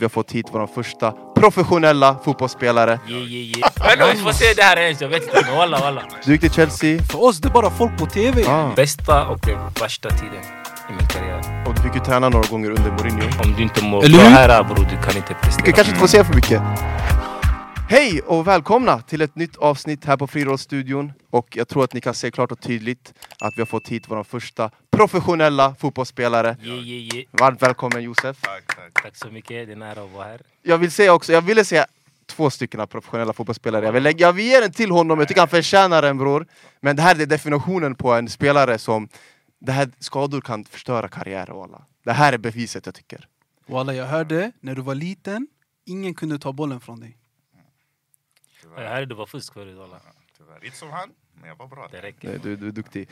Vi har fått hit vår första professionella fotbollsspelare. Yeah, yeah, yeah. Vi får se det här ens, jag vet inte. Men walla walla. Du gick till Chelsea För oss det är bara folk på TV. ah. Bästa och den värsta tiden i min karriär. och du fick ju träna några gånger under Mourinho. Om du inte mår bra här bror, du kan inte Du prestera. kanske inte får se för mycket. Hej och välkomna till ett nytt avsnitt här på Friidrottsstudion. Och jag tror att ni kan se klart och tydligt att vi har fått hit vår första professionella fotbollsspelare. Yeah, yeah, yeah. Varmt välkommen Josef. Tack, tack. Tack så mycket, det är en ära att vara här. Jag vill säga också, jag ville säga två stycken professionella fotbollsspelare. Jag vill, lägga, jag vill ge den till honom, jag tycker han förtjänar den bror. Men det här är definitionen på en spelare som det här skador kan förstöra karriären walla. Det här är beviset jag tycker. Walla, jag hörde när du var liten, ingen kunde ta bollen från dig. Det här är du var fusk förut walla. Tyvärr. Inte som han, men jag var bra. Det räcker. Nej, Du, du är duktig.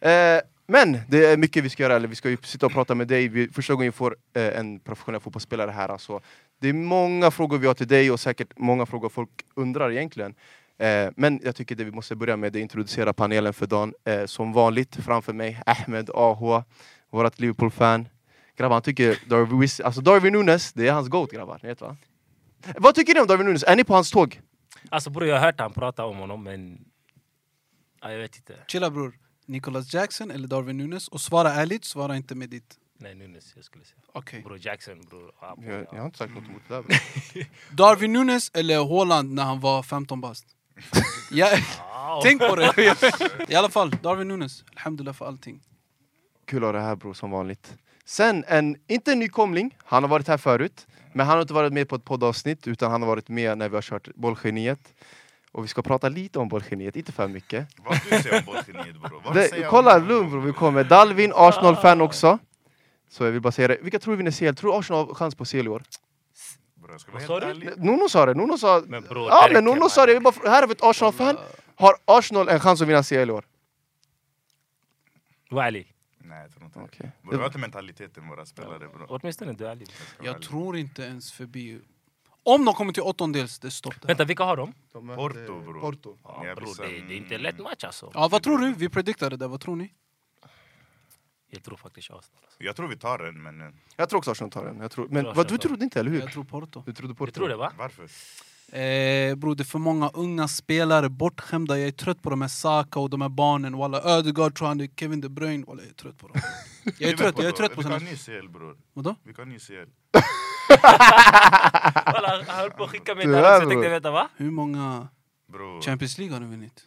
Jag. Eh, men det är mycket vi ska göra, eller vi ska ju sitta och prata med dig. Vi, första gången vi får eh, en professionell fotbollsspelare här. Alltså. Det är många frågor vi har till dig och säkert många frågor folk undrar egentligen. Eh, men jag tycker det vi måste börja med är att introducera panelen för dagen. Som vanligt framför mig Ahmed AH, vårt Liverpool-fan. Grabbar, han tycker Darwin, alltså Darwin Nunes, det är hans GOAT grabbar. Ni vet va? Vad tycker ni om Darwin Nunes? Är ni på hans tåg? Alltså bror, jag har hört han prata om honom men... Ja, jag vet inte. Chilla bror, Nicholas Jackson eller Darwin Nunes? Och svara ärligt, svara inte med ditt... Nej, Nunes jag skulle säga. Okej. Bror Jackson bror. Ja, bror, Jag, jag ja. har inte sagt något emot det där. bro. Darwin Nunes eller Haaland när han var 15 bast? ja, Ja, tänk på det! I alla fall, Darwin Nunes. Alhamdulillah för allting. Kul att ha det här bror, som vanligt. Sen en, inte en nykomling, han har varit här förut. Men han har inte varit med på ett poddavsnitt, utan han har varit med när vi har kört Bollgeniet. Och vi ska prata lite om Bollgeniet, inte för mycket. Vad du säger om Bollgeniet bror? Vad Det, säger jag kolla om- lugn bror, vi kommer. Dalvin, Arsenal-fan också. Så jag vill bara säga det. Vilka tror du vinner CL? Tror du Arsenal har chans på CL i år? Bror, jag ska vara Vad helt sa du? ärlig. Nuno sa det, Nuno sa... Men bror, Ja det men räcker, Nuno sa det, jag vill bara, här har vi ett Arsenal-fan. Har Arsenal en chans att vinna CL i år? Var ärlig. Nej, jag tror inte det. Vi har inte mentaliteten våra spelare bror. Åtminstone du vara Jag tror inte ens förbi... Om de kommer till åttondels, det är stopp där. Vänta, vilka har de? Porto, bror. Porto. Ja, bror, vissa- det, det är inte en lätt match alltså. Ja, vad tror du? Vi prediktade det, vad tror ni? Jag tror faktiskt Arsenal. Alltså. Jag tror vi tar den, men eh, Jag tror också Arsenal tar den. Jag tror, men tror vad, du trodde inte, eller hur? Jag tror Porto. Du trodde Porto? Du tror det va? varför? Eh, bro, det är för många unga spelare, bortskämda. Jag är trött på de här Saka och de här barnen. Walla, Ödegaard tror han det är Kevin De Bruyne. Walla, jag är trött på dem. Jag är trött, jag är trött på Vi kan såna... ny CL bror. Vadå? Vi kan ny CL. Walla, han höll på att skicka mig Du där är också. Jag tänkte, vänta va? Hur många Bror, Champions League har ni vunnit?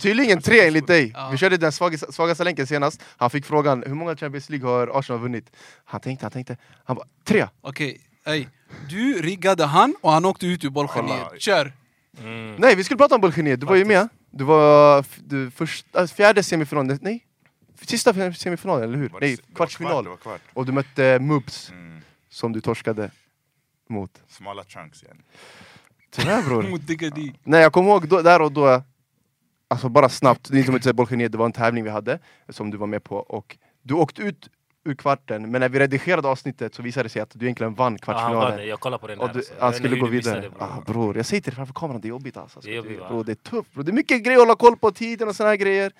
Tydligen tre enligt dig. Ja. Vi körde den svagaste, svagaste länken senast. Han fick frågan hur många Champions League har Arsenal vunnit? Han tänkte, han tänkte, han bara tre! Okej, ey. Du riggade han och han åkte ut ur bollgeniet. Kör! Mm. Nej vi skulle prata om Bollgeniet, du var ju med. Du var du, först, äh, fjärde semifinalen, nej? Sista semifinalen, eller hur? Det- Nej, det var kvartsfinal. kvart, Det var kvart. Och du mötte Mubs, Mm. som du torskade mot. Smala chunks igen. Tyvärr bror. Mot Digadi. Nej jag kommer ihåg då, där och då, alltså bara snabbt, ni som inte Bollgeniet, det var en tävling vi hade som du var med på och du åkte ut ur kvarten, men när vi redigerade avsnittet så visade det sig att du egentligen vann Ja, han kvartsfinalen. vann det. Jag kollade på den och där. du, alltså. Jag han skulle gå vidare. det, bror. ah, bror, jag säger till dig framför kameran, det är jobbigt alltså. Det är jobbigt, va? bror, det är tufft bror, det är mycket grejer att hålla koll på, tiden och såna här grejer.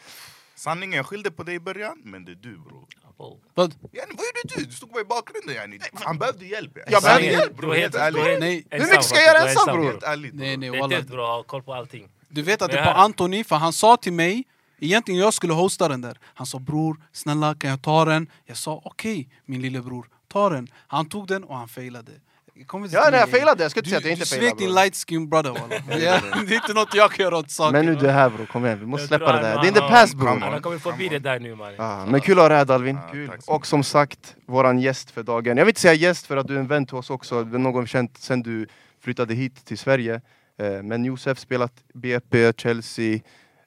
Sanningen, jag skyllde på dig i början, men det är du bror. Oh. Vad? Yani, vad gjorde du? Du stod bara i bakgrunden yani. Han behövde hjälp. yani. Jag behövde hjälp, du bror. Helt ärligt. Nej. Hur mycket ska jag göra ensam, bror? Helt ärligt Nej bror. nej Det är walla. tufft bro, ha koll på allting. Du vet att det är på här- Anthony, för han sa till mig Egentligen jag skulle hosta den där Han sa bror, snälla kan jag ta den? Jag sa okej min lillebror, ta den Han tog den och han failade Ja, nej, jag det. failade. Jag ska inte Du- säga att jag inte Du svek failade, din light skin brother walla ja, Det är inte något jag kan göra åt saken Men nu du är här bror, kom igen, vi måste släppa det där. Det är inte han- bror. han- har kommit förbi det där nu mannen. Ah, men kul att ha dig Dalvin. Så Och som sagt, våran gäst för dagen. Jag vill inte säga gäst för att du är en vän till oss också. Det är någon känt sen du flyttade hit till Sverige. Eh, Men Josef spelat BP, Chelsea.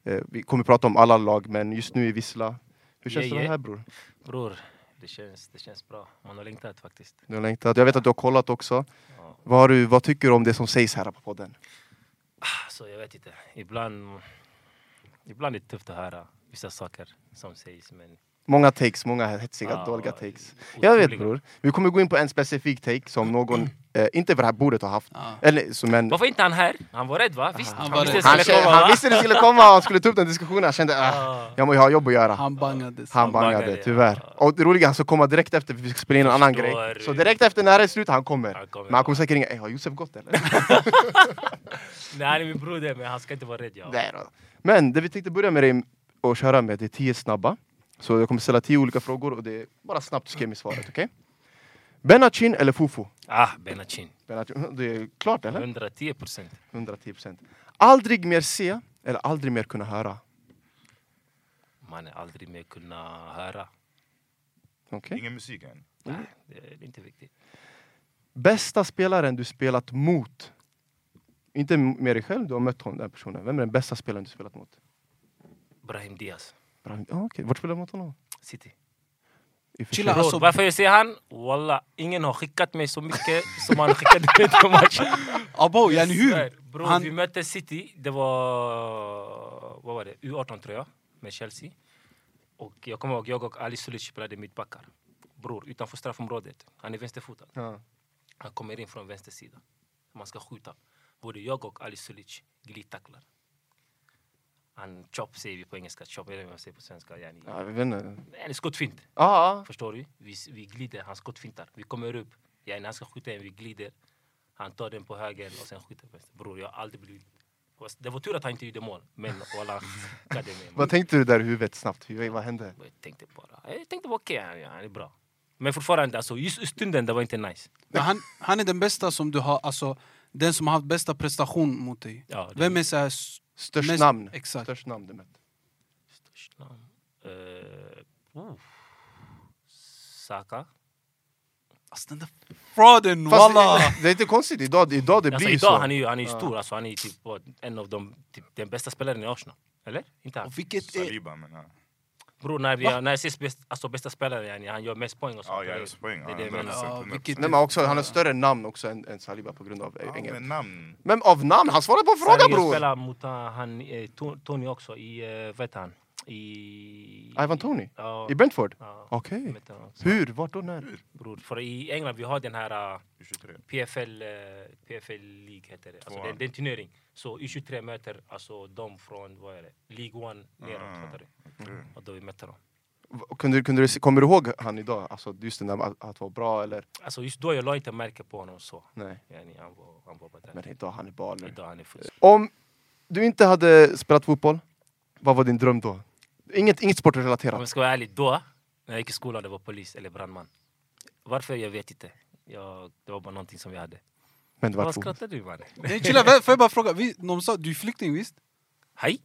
Eh, Vi kommer prata om alla lag, men just nu i Vissla. Hur känns Yeah, det yeah. här bror? Bror, det känns, det känns bra. Man har längtat faktiskt. Du har längtat. Jag vet att du har kollat också. Ja. Vad, du, vad tycker du om det som sägs här på podden? Så jag vet inte. Ibland, ibland är det tufft att höra vissa saker som sägs. Men Många takes, många hetsiga, Ja, dåliga takes. Jag vet bror. Vi kommer gå in på en specifik take som någon eh, inte över det här bordet har haft. Ja. Eller, så, men, Varför inte han här? Han var rädd va? Visst, Han han, visste han, skulle komma han va? visste det skulle komma och han skulle ta upp den diskussionen. Jag kände äh, Ah. jag, må, jag har jobb att göra. Han bangades. Han Han bangade, bangade, ja. tyvärr. Och det roliga, han ska komma direkt efter för vi ska spela in en annan grej. Så direkt efter när det är slut, han kommer. Han kommer, Men han kommer ja. säkert ringa, "Ey, har Josef gått eller? Nej han är min broder men han ska inte vara rädd ja. Nej då. Men det vi tänkte börja med dig och köra med, det är tio snabba. Så jag kommer ställa tio olika frågor och det är bara snabbt skriv mig svaret, okej? Benachin eller Fufu? Ah, Benachin. Benachin, det är klart eller? 110 procent. 110%. Aldrig mer se eller aldrig mer kunna höra? Man är aldrig mer kunna höra. Okej. Ingen musik än. Nej, det är inte viktigt. Bästa spelaren du spelat mot? Inte med dig själv, du har mött honom, den personen. Vem är den bästa spelaren du spelat mot? Brahim Diaz. Bra. Ah, okej. Vart spelade du mot honom? City. Chilla, alltså- varför jag säger han? Walla, ingen har skickat mig så mycket som han skickade mig till matchen. Abo, yani hur? Bror, Han- vi mötte City, det var, vad var det? U18 tror jag, med Chelsea. Och jag kommer ihåg, jag och Ali Sulic spelade mittbackar. Bror, utanför straffområdet. Han är vänsterfotad. Ja. Han kommer in från vänster sida. Man ska skjuta. Både jag och Ali Sulic glidtacklar. Han chop säger vi på engelska, chop det vad man säger på svenska. Yani, Ja, jag vet inte. en skottfint. Ja. Förstår du? Vi, vi glider, han skottfintar. Vi kommer upp. Ja, när han ska skjuta en, vi glider. Han tar den på höger och sen skjuter på vänster. Bror, jag har aldrig blivit... Det var tur att han inte gjorde mål. Men walla. Vad tänkte du där i huvudet snabbt? Hur- Vad hände? Jag tänkte bara, jag tänkte bara okej, han, han är bra. Men fortfarande, alltså, just i stunden, det var inte nice. Men han, han är den bästa som du har, alltså den som har haft bästa prestation mot dig. Ja, det- Vem är så här, Störst mest- namn. Exakt. Störst namn du mött. Störst namn? Eh, oh. Saka? Alltså den där frauden walla! det, det är inte konstigt, idag, idag det Alltså, blir ju idag så. han är ju han är stor, alltså, han är typ en av de, typ, den bästa spelaren i Arsenal. Eller? Inte han? Och vilket är, Saliba men ja. Bror, när, vi, när jag ses bäst, alltså, bästa spelare, yani, han gör mest poäng och sånt. Ja, jag Det- är poäng. det är det jag. Ja, vilket- Nej, men också, han har större namn också än, än Saliba på grund av Ja, England. men namn. Men av namn, han svarade på frågan jag bror! spelar mot uh, han, eh, To- Tony också i, uh, vad heter han? I... Ivan Tony? Ja. I Brentford? ja, Okej. också. Hur? Vart då? När? Bror, för i England vi har den här uh, 23. PFL, uh, PFL League heter det. Alltså Tvåan. den, den turnering. Så U23 möter alltså de från, vad är det? League One neråt, du? Okej. Och då vi mötte dem. Kunde, kunde du, kommer du ihåg han idag? Alltså just den där att, att vara bra eller? Alltså just då jag la inte märke på honom så. Nej. Yani, han var, han var bara där. Men idag han är baller. Idag han är full. Om du inte hade spelat fotboll, vad var din dröm då? Inget, inget Om sportrelaterat. jag ska vara ärlig, då när jag gick i skolan det var polis eller brandman. Varför? Jag vet inte. Jag, det var bara någonting som jag hade. Men det var Vad skrattar du mannen? Nej chilla, vä- får jag bara fråga, vi, de sa, du är flykting visst? Hej!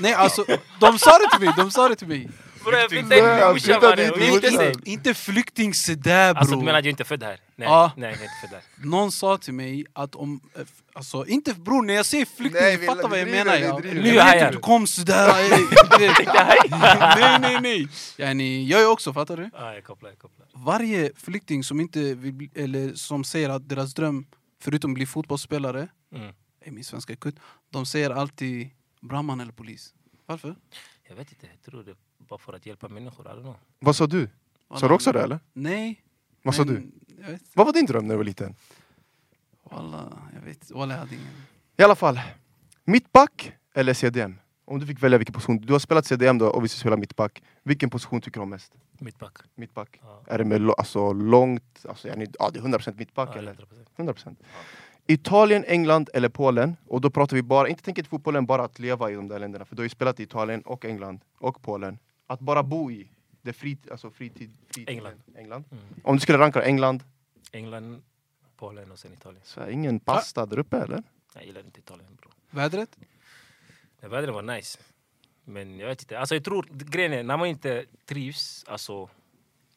Nej alltså, de sa det till mig, de sa det till mig! Bror jag flyttade med morsan Nej, inte, inte flykting sådär Alltså du menar att jag inte är född här? Nej, Ja. nej jag är inte född här. Någon sa till mig att om, eh, f- alltså inte bror när jag säger flykting, Nej, du vi- fattar vad vi jag driver, menar vi jag, driver. jag Nu vet hajar inte, du. kom sådär, nej nej nej! Yani, jag är också, fattar du? Ah, jag kopplar, jag kopplar. Varje flykting som inte vill bli, eller som säger att deras dröm, förutom bli fotbollsspelare, Mm. är min svenska kutt, de säger alltid brandman eller polis. Varför? Jag vet inte, jag tror det är bara för att hjälpa människor. I don't know. Vad sa du? Sa du också det eller? Nej. Vad sa du? Jag vet, Vad var din dröm när du var liten? walla, jag vet, walla jag hade ingen. I alla fall, mittback eller CDM? Om du fick välja vilken position, du har spelat CDM då och vi ska spela mittback. Vilken position tycker du om mest? Mittback. Mittback? Ja. Är det med alltså, långt, alltså, ja, ni- ja det är 100% mittback Ja, eller? 100%. 100%. Italien, England eller Polen? Och då pratar vi bara, inte till fotbollen, bara att leva i de där länderna. För du har ju spelat i Italien och England och Polen. Att bara bo i, det frit, alltså fritid, fritid. England. England. Mm. Om du skulle ranka England, England, Polen och sen Italien. så ingen pasta där uppe eller? Jag gillar inte Italien bror. Vädret? Det vädret var nice. Men jag vet inte. Alltså jag tror, grejen är, när man inte trivs alltså,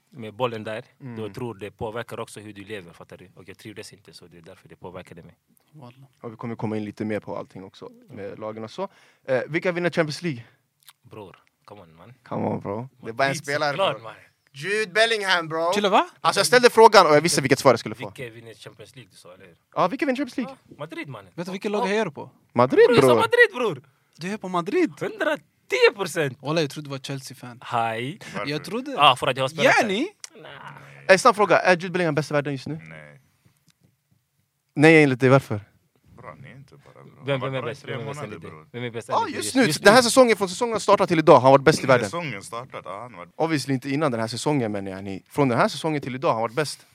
med bollen där, Mm. då jag tror det påverkar också hur du lever. Fattar du? Och jag trivdes inte så det är därför det påverkade mig. Och vi kommer komma in lite mer på allting också med lagen och så. Eh, vilka vinner Champions League? Bror, come on man. Come on bro. Det är bara en spelare. man. Jude Bellingham bro! Chilla va? Alltså jag ställde frågan och jag visste vilket svar jag skulle få. Vilka vinner Champions League du sa, eller hur? Ja, vilka vinner Champions League? Ja, Madrid mannen. Vet du vilket lag hejar du på? Madrid Bror, jag sa! Madrid bror! Du är på Madrid! 110 procent! Walla jag trodde du var Chelsea-fan. Hej! Jag trodde... Ja, för att jag har spelat. Yani! Nej. En snabb fråga, är Jude Bellingham bäst i världen just nu? Nej. Nej enligt dig, varför? Bra, är inte bara bra. Vem, Han vem är bäst? Vem är bäst Ja dig? just nu, den här säsongen, från säsongen startat till idag, han har varit bäst i världen. Säsongen startat, ja, han var... Obviously inte innan den här säsongen men yani, från den här säsongen till idag har han varit bäst.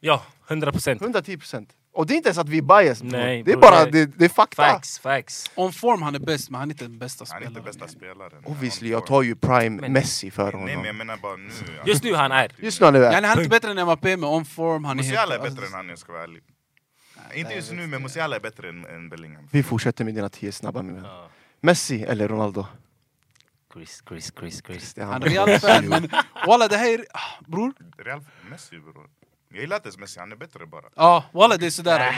Ja, 100 procent. 110%. Och det är inte ens att vi är bias bror. Nej, Det är bara, det- det, är fakta. Facts, facts. On form han är bäst, men han är inte den bästa Han är spelaren. inte bästa spelaren. Obviously, jag tar ju prime Men- Messi för Nej men honom. jag menar bara nu. Just nu han är. Just nu han är han är inte bättre än Mbappé, men on form han är Musiala är helt... bättre än han, jag ska vara ärlig. Inte just nu, men Musiala är bättre än, än Bellingham. Vi fortsätter med dina tio snabba min vän. Ja. Messi eller Ronaldo? Chris, Chris, Chris, Chris. Det är Han är Real-fan, men walla det här... ah, Bror, Real Messi bror. Jag gillar inte Messi, han är bättre bara. ja walla det är sådär.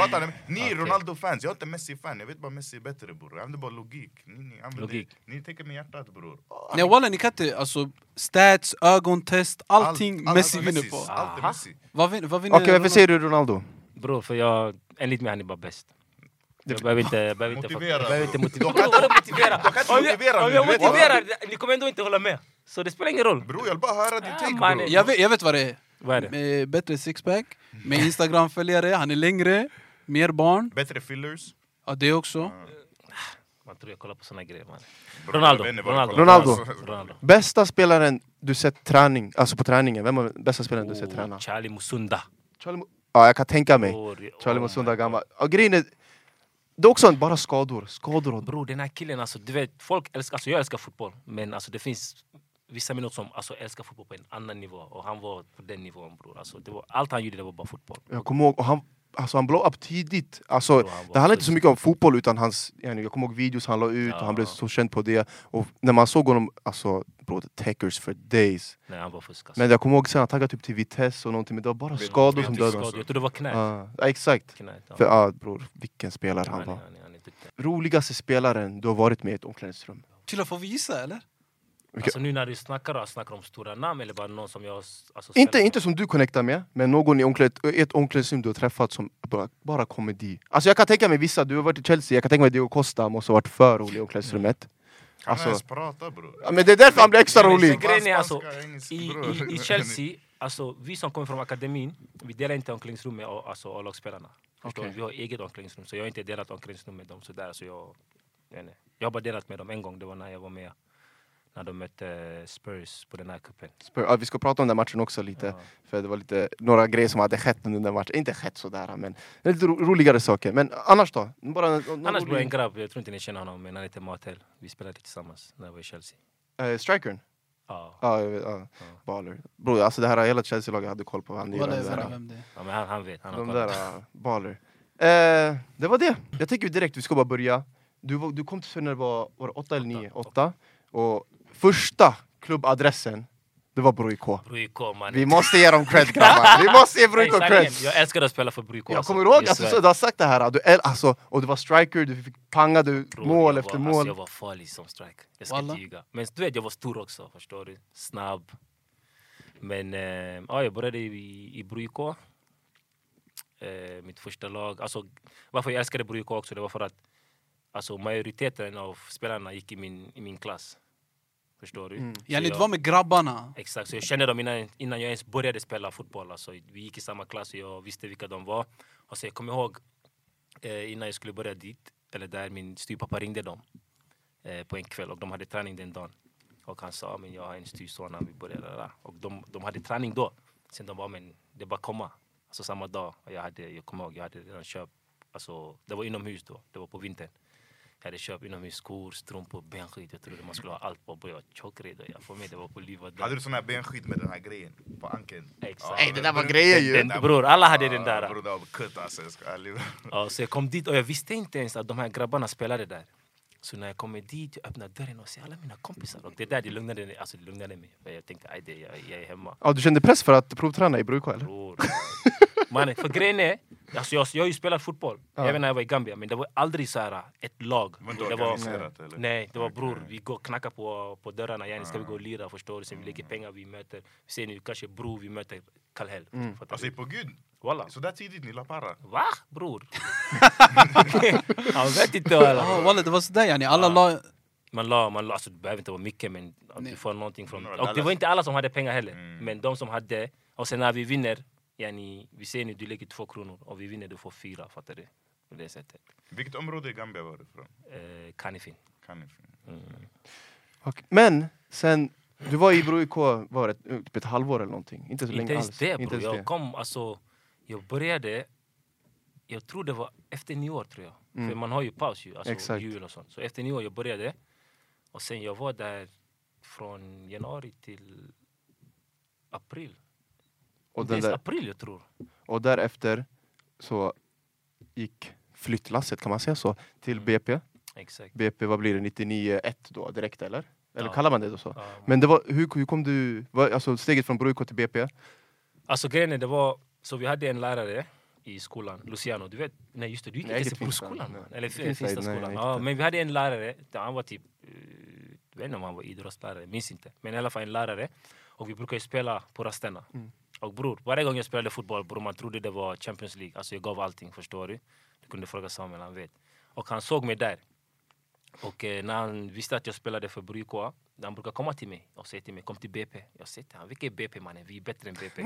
Ni är Okej. Ronaldo-fans, jag är inte Messi-fan. Jag vet bara Messi är bättre bror. Jag använder bara logik. Ni, ni, använder, Logik. ni tänker med hjärtat bror. Nej walla ni kan inte, alltså stats, ögontest, allting Allt- allt- Messi allt vinner Messis, på. Allt är. Messi. Vad vinner, vad vinner Okej varför säger du Ronaldo? Bror, för jag, enligt mig han är bara bäst. Jag behöver inte, jag behöver inte, Motivera, jag behöver inte motivera. Du kan motivera? Inte Om jag- motivera Om jag motiverar, ni kommer ändå inte hålla med. Så det spelar ingen roll. Bror jag vill bara höra din Ja, take bror. Jag vet, jag vet vad det är. Vad är det? Med bättre sixpack, med instagram-följare, han är längre, mer barn. Bättre fillers. Ja det också. Man tror jag kollar på såna grejer man. Ronaldo, Ronaldo. kollar på. Ronaldo. Ronaldo. Bästa spelaren du sett träning, alltså på träningen, vem är bästa spelaren du sett träna? Charlie Musunda. Charlie Ja jag kan tänka mig. Charlie oh Musunda gammal. Och grejen är, det är också en- bara skador. Skador. Bror den här killen alltså, du vet, folk älskar, alltså jag älskar fotboll men alltså det finns vissa människor som alltså, älskar fotboll på en annan nivå och han var på den nivån bror. Alltså, det var, allt han gjorde det var bara fotboll. Jag kommer ihåg, och han, alltså han blow up tidigt. Alltså, han det handlar inte så- mycket om fotboll utan hans, jag kommer ihåg videos han la ut och han Ja. blev så känd på det. Och när man såg honom, alltså bro, the takers for days. Nej han var fusk alltså. Men jag kommer ihåg sen han taggade typ till Vitesse och någonting, men det var bara skador vet som dödade honom. Jag tror det var knät. Ja, ja, exakt. knät ja. För ja bror, vilken spelare han han, var. han. Roligaste spelaren du har varit med i ett omklädningsrum? Chilla, får vi gissa eller? Alltså nu när du snackar, snackar om stora namn eller bara någon som jag alltså, Inte, inte som du connectar med, men någon i omkläd, ett omklädningsrum du har träffat som bara, bara komedi. Alltså jag kan tänka mig vissa, du har varit i Chelsea, jag kan tänka mig att Diego Costa måste ha varit för rolig i omklädningsrummet. Kan Alltså- han ens prata bror? Ja, men det är därför han blir extra Men- rolig! grejen är alltså, I, i, I Chelsea, alltså, vi som kommer från akademin, vi delar inte omklädningsrum med alltså, A-lagsspelarna. Du? Vi har eget omklädningsrum, så jag har inte delat omklädningsrum med dem. Sådär, så jag, nej, nej. jag har bara delat med dem en gång, det var när jag var med när de mötte Spurs på den här cupen. Ja, vi ska prata om den matchen också lite, Ja. för det var lite, några grejer som hade skett under den matchen. Inte skett sådär, men lite ro roligare saker. Men annars då? Bara, Annars bror, en grabb, jag tror inte ni känner honom, men han heter Martel. Vi spelade tillsammans när jag var i Chelsea. Eh, strikern? Ja, Ja, jag vet, ja. Baller. Bror, alltså det här hela Chelsea-laget hade koll på. Han Walla, jag vem det är. ja men han, han vet. Han har De koll. där baller. Eh, det var det. Jag tänker direkt, vi ska bara börja. Du, var- du kom till Sverige när det var, var åtta eller nio? Åtta. Åtta. Och första klubbadressen, det var Bro IK. Vi måste ge dem cred grabbar! Vi måste ge Bro IK cred! Jag älskar att spela för Bruik Jag kommer ihåg, alltså, så, du har sagt det här, du, alltså, och du var striker, du fick panga du, Bror, mål jag efter var, mål. Alltså, jag var farlig som strike. Jag ska Walla. inte ljuga. Men du vet, jag var stor också, förstår du? Snabb. Men eh, ja, jag började i, i Bruik. Eh, mitt första lag. Alltså, varför jag älskade Bruik också, det var för att alltså, majoriteten av spelarna gick i min, i min klass. Förstår du? Mm. Yani det var med grabbarna. Exakt, så jag kände dem innan, innan jag ens började spela fotboll. Alltså, vi gick i samma klass och jag visste vilka de var. Och så jag kommer ihåg eh, innan jag skulle börja dit, eller där min styvpappa ringde dem eh, på en kväll och de hade träning den dagen. Och han sa men jag har en styvson när vi började. Där. Och de, de hade träning då. Sen de bara men det bara komma. Alltså samma dag. Och jag, hade, jag kommer ihåg jag hade redan köpt, alltså, det var inomhus då, det var på vintern. Jag hade köpt inomhus skor, strumpor, benskit. Jag trodde man skulle ha allt på. Jag var tjock redan. Jag- För mig det var på liv och död. Hade du sån här benskit med den här grejen på ankeln? Exakt. Ey, det där var grejer ju! Den- bror, alla hade den där. Bror det var kutt alltså. Ja, så jag kom dit och jag visste inte ens att de här grabbarna spelade där. Så när jag kommer dit, jag öppnar dörren och ser alla mina kompisar. Och det är där det lugnade, alltså det lugnade mig. Jag tänkte, aj det, jag, jag är hemma. Ja, du kände press för att provträna i IK eller? Bror. Mannen, för grejen är, alltså jag, jag har ju spelat fotboll, Ja. även när jag var i Gambia. Men det var aldrig så här ett lag. Inte Det var, eller? nej, det var bror, vi går och knackar på, på dörrarna. Yani, ska vi Ah. gå och lira, förstår du? Sen vi lägger pengar, vi möter. Vi ser nu kanske bror, vi möter Kallhäll. Mm. Alltså på gud, Walla. så där tidigt ni la para? Va bror? Han vet inte walla. Ah, walla, det var sådär yani. Alla Ja. la... Man la, man la, alltså det behöver inte vara mycket men du får någonting från... Några Och det var inte alla som hade pengar heller. Mm. Men de som hade, och sen när vi vinner, yani, vi säger nu du lägger två kronor och vi vinner, du får fyra. Fattar du? På det sättet. Vilket område i Gambia var du ifrån? Eh, Kanifin. Kan ni? Mm. Och, men sen, du var i Bro IK var det, typ ett halvår eller någonting? Inte så Inte länge ens alls. det Inte ens Jag kom, alltså, jag började, jag tror det var efter nyår tror jag. För Mm. man har ju paus ju, alltså Exakt. jul och sånt. Så efter nyår jag började, och sen jag var där från januari till april. Och, den ens där, april jag tror. och därefter så gick flyttlasset, kan man säga så, till Mm. BP. Exakt. BP, vad blir det, 99-1 då direkt eller? Eller Ja. kallar man det då så? Ja. Men det var, hur, hur kom du, vad, alltså steget från IK till BP? Alltså grejen är, det var, så vi hade en lärare i skolan, Luciano, du vet, nej just det, du gick Nej, inte där. Broskolan Nej. Eller Det finns där, Finsta nej, skolan. nej, Ja, men vi hade en lärare, han var typ, eh, jag vet inte om han var idrottslärare, minns inte. Men i alla fall en lärare. Och vi brukar ju spela på rasterna. Mm. Och bror, varje gång jag spelade fotboll bror, man trodde det var Champions League. Alltså jag gav allting, förstår du? Du kunde fråga Samuel, han vet. Och han såg mig där. Och eh, när han visste att jag spelade för Bruykoa, han brukar komma till mig och säga till mig kom till BP. Jag säger till honom, vilka är BP mannen? Vi är bättre än BP.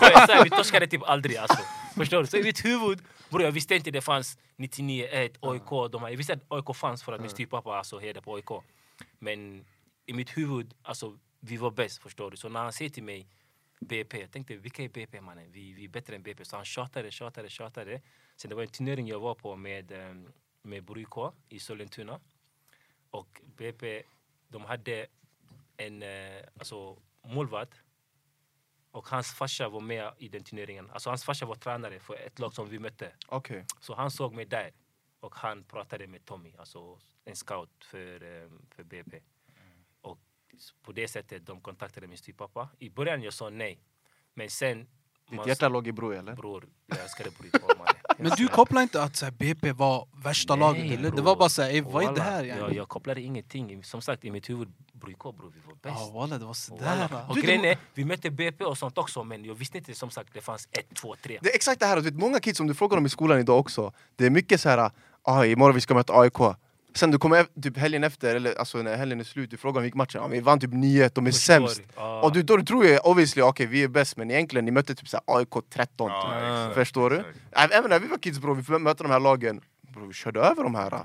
jag sa, vi torskade typ aldrig alltså. Förstår du? Så i mitt huvud, bror jag visste inte det fanns 99-1, OIK, de här. Jag visste att OIK fanns för att min styvpappa alltså hejade på OIK. Men i mitt huvud, alltså vi var bäst förstår du. Så när han säger till mig BP, jag tänkte vilka är BP mannen? Vi, vi är bättre än BP. Så han tjatade, tjatade, tjatade. Sen det var en turnering jag var på med, ehm, med Bruyko i Sollentuna. Och BP, de hade en eh, alltså, målvakt. Och hans farsa var med i den turneringen. Alltså hans farsa var tränare för ett lag som vi mötte. Okej. Så han såg mig där. Och han pratade med Tommy, alltså en scout för, eh, för BP. På det sättet de kontaktade min styvpappa. I början jag sa nej. Men sen... Ditt hjärta låg i Bro eller? Bror, jag älskade mannen. Men du kopplar inte att så här, BP var värsta Nej, laget eller? Det bror. var bara såhär, ey, vad är det här? jag, jag kopplade ingenting. Som sagt, i mitt huvud, Bruyko bror, vi var bäst. Ja walla, det var sådär. Och Du, grejen är, vi mötte BP och sånt också, men jag visste inte som sagt det fanns ett, två, tre. Det är exakt det här, du vet, många kids som du frågar om i skolan idag också, det är mycket så här, ah, imorgon vi ska möta AIK. Sen du kommer typ helgen efter, eller alltså när helgen är slut, du frågar om gick matchen, ah, vi vann typ 9 de är sämst. Ja. Och du, då tror jag obviously, okej vi är bäst, men egentligen ni mötte typ så AIK 13. Ja, typ. exakt, Förstår du? Även när vi var kids bror, vi möta de här lagen, bro, vi körde över de här.